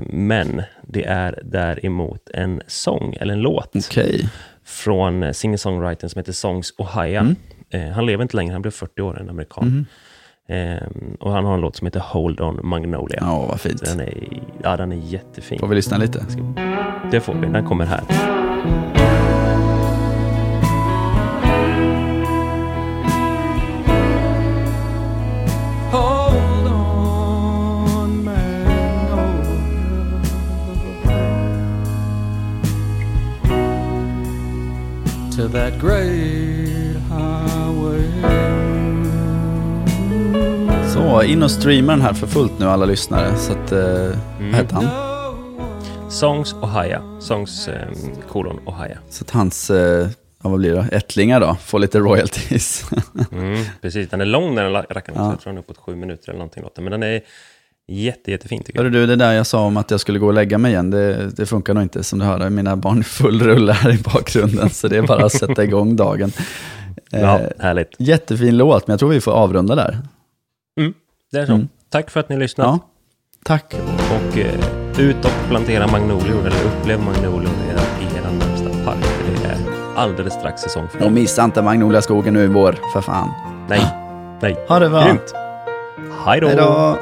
men det är däremot en sång, eller en låt. Okay. Från singer-songwritern som heter Songs Ohio. Mm. Eh, han lever inte längre, han blev 40 år, en amerikan. Mm. Eh, och han har en låt som heter Hold On Magnolia. Ja, vad fint. Den är, ja, den är jättefin. Får vi lyssna lite? Det får vi, den kommer här. that great Så, in och streama den här för fullt nu alla lyssnare. Så att, eh, mm. vad heter han? Songs Ohio. Songs eh, kolon Ohio. Så att hans, eh, vad blir det, ättlingar då, får lite royalties. mm, precis, den är lång den rackaren ja. Jag tror den är uppåt sju minuter eller någonting. Men den är jätte, jättefin tycker jag. du, det där jag sa om att jag skulle gå och lägga mig igen, det, det funkar nog inte. Som du hör, mina barn är full rulle här i bakgrunden. så det är bara att sätta igång dagen. Ja, eh, härligt. Jättefin låt, men jag tror vi får avrunda där. Mm, det är så. Mm. Tack för att ni lyssnat. Ja, tack. Och eh, ut och plantera magnolior, eller upplev magnolior i er närmsta park. det är alldeles strax säsong för Och missa inte magnoliaskogen nu i vår, för fan. Nej, nej. Ha det bra. Grymt. Hej då.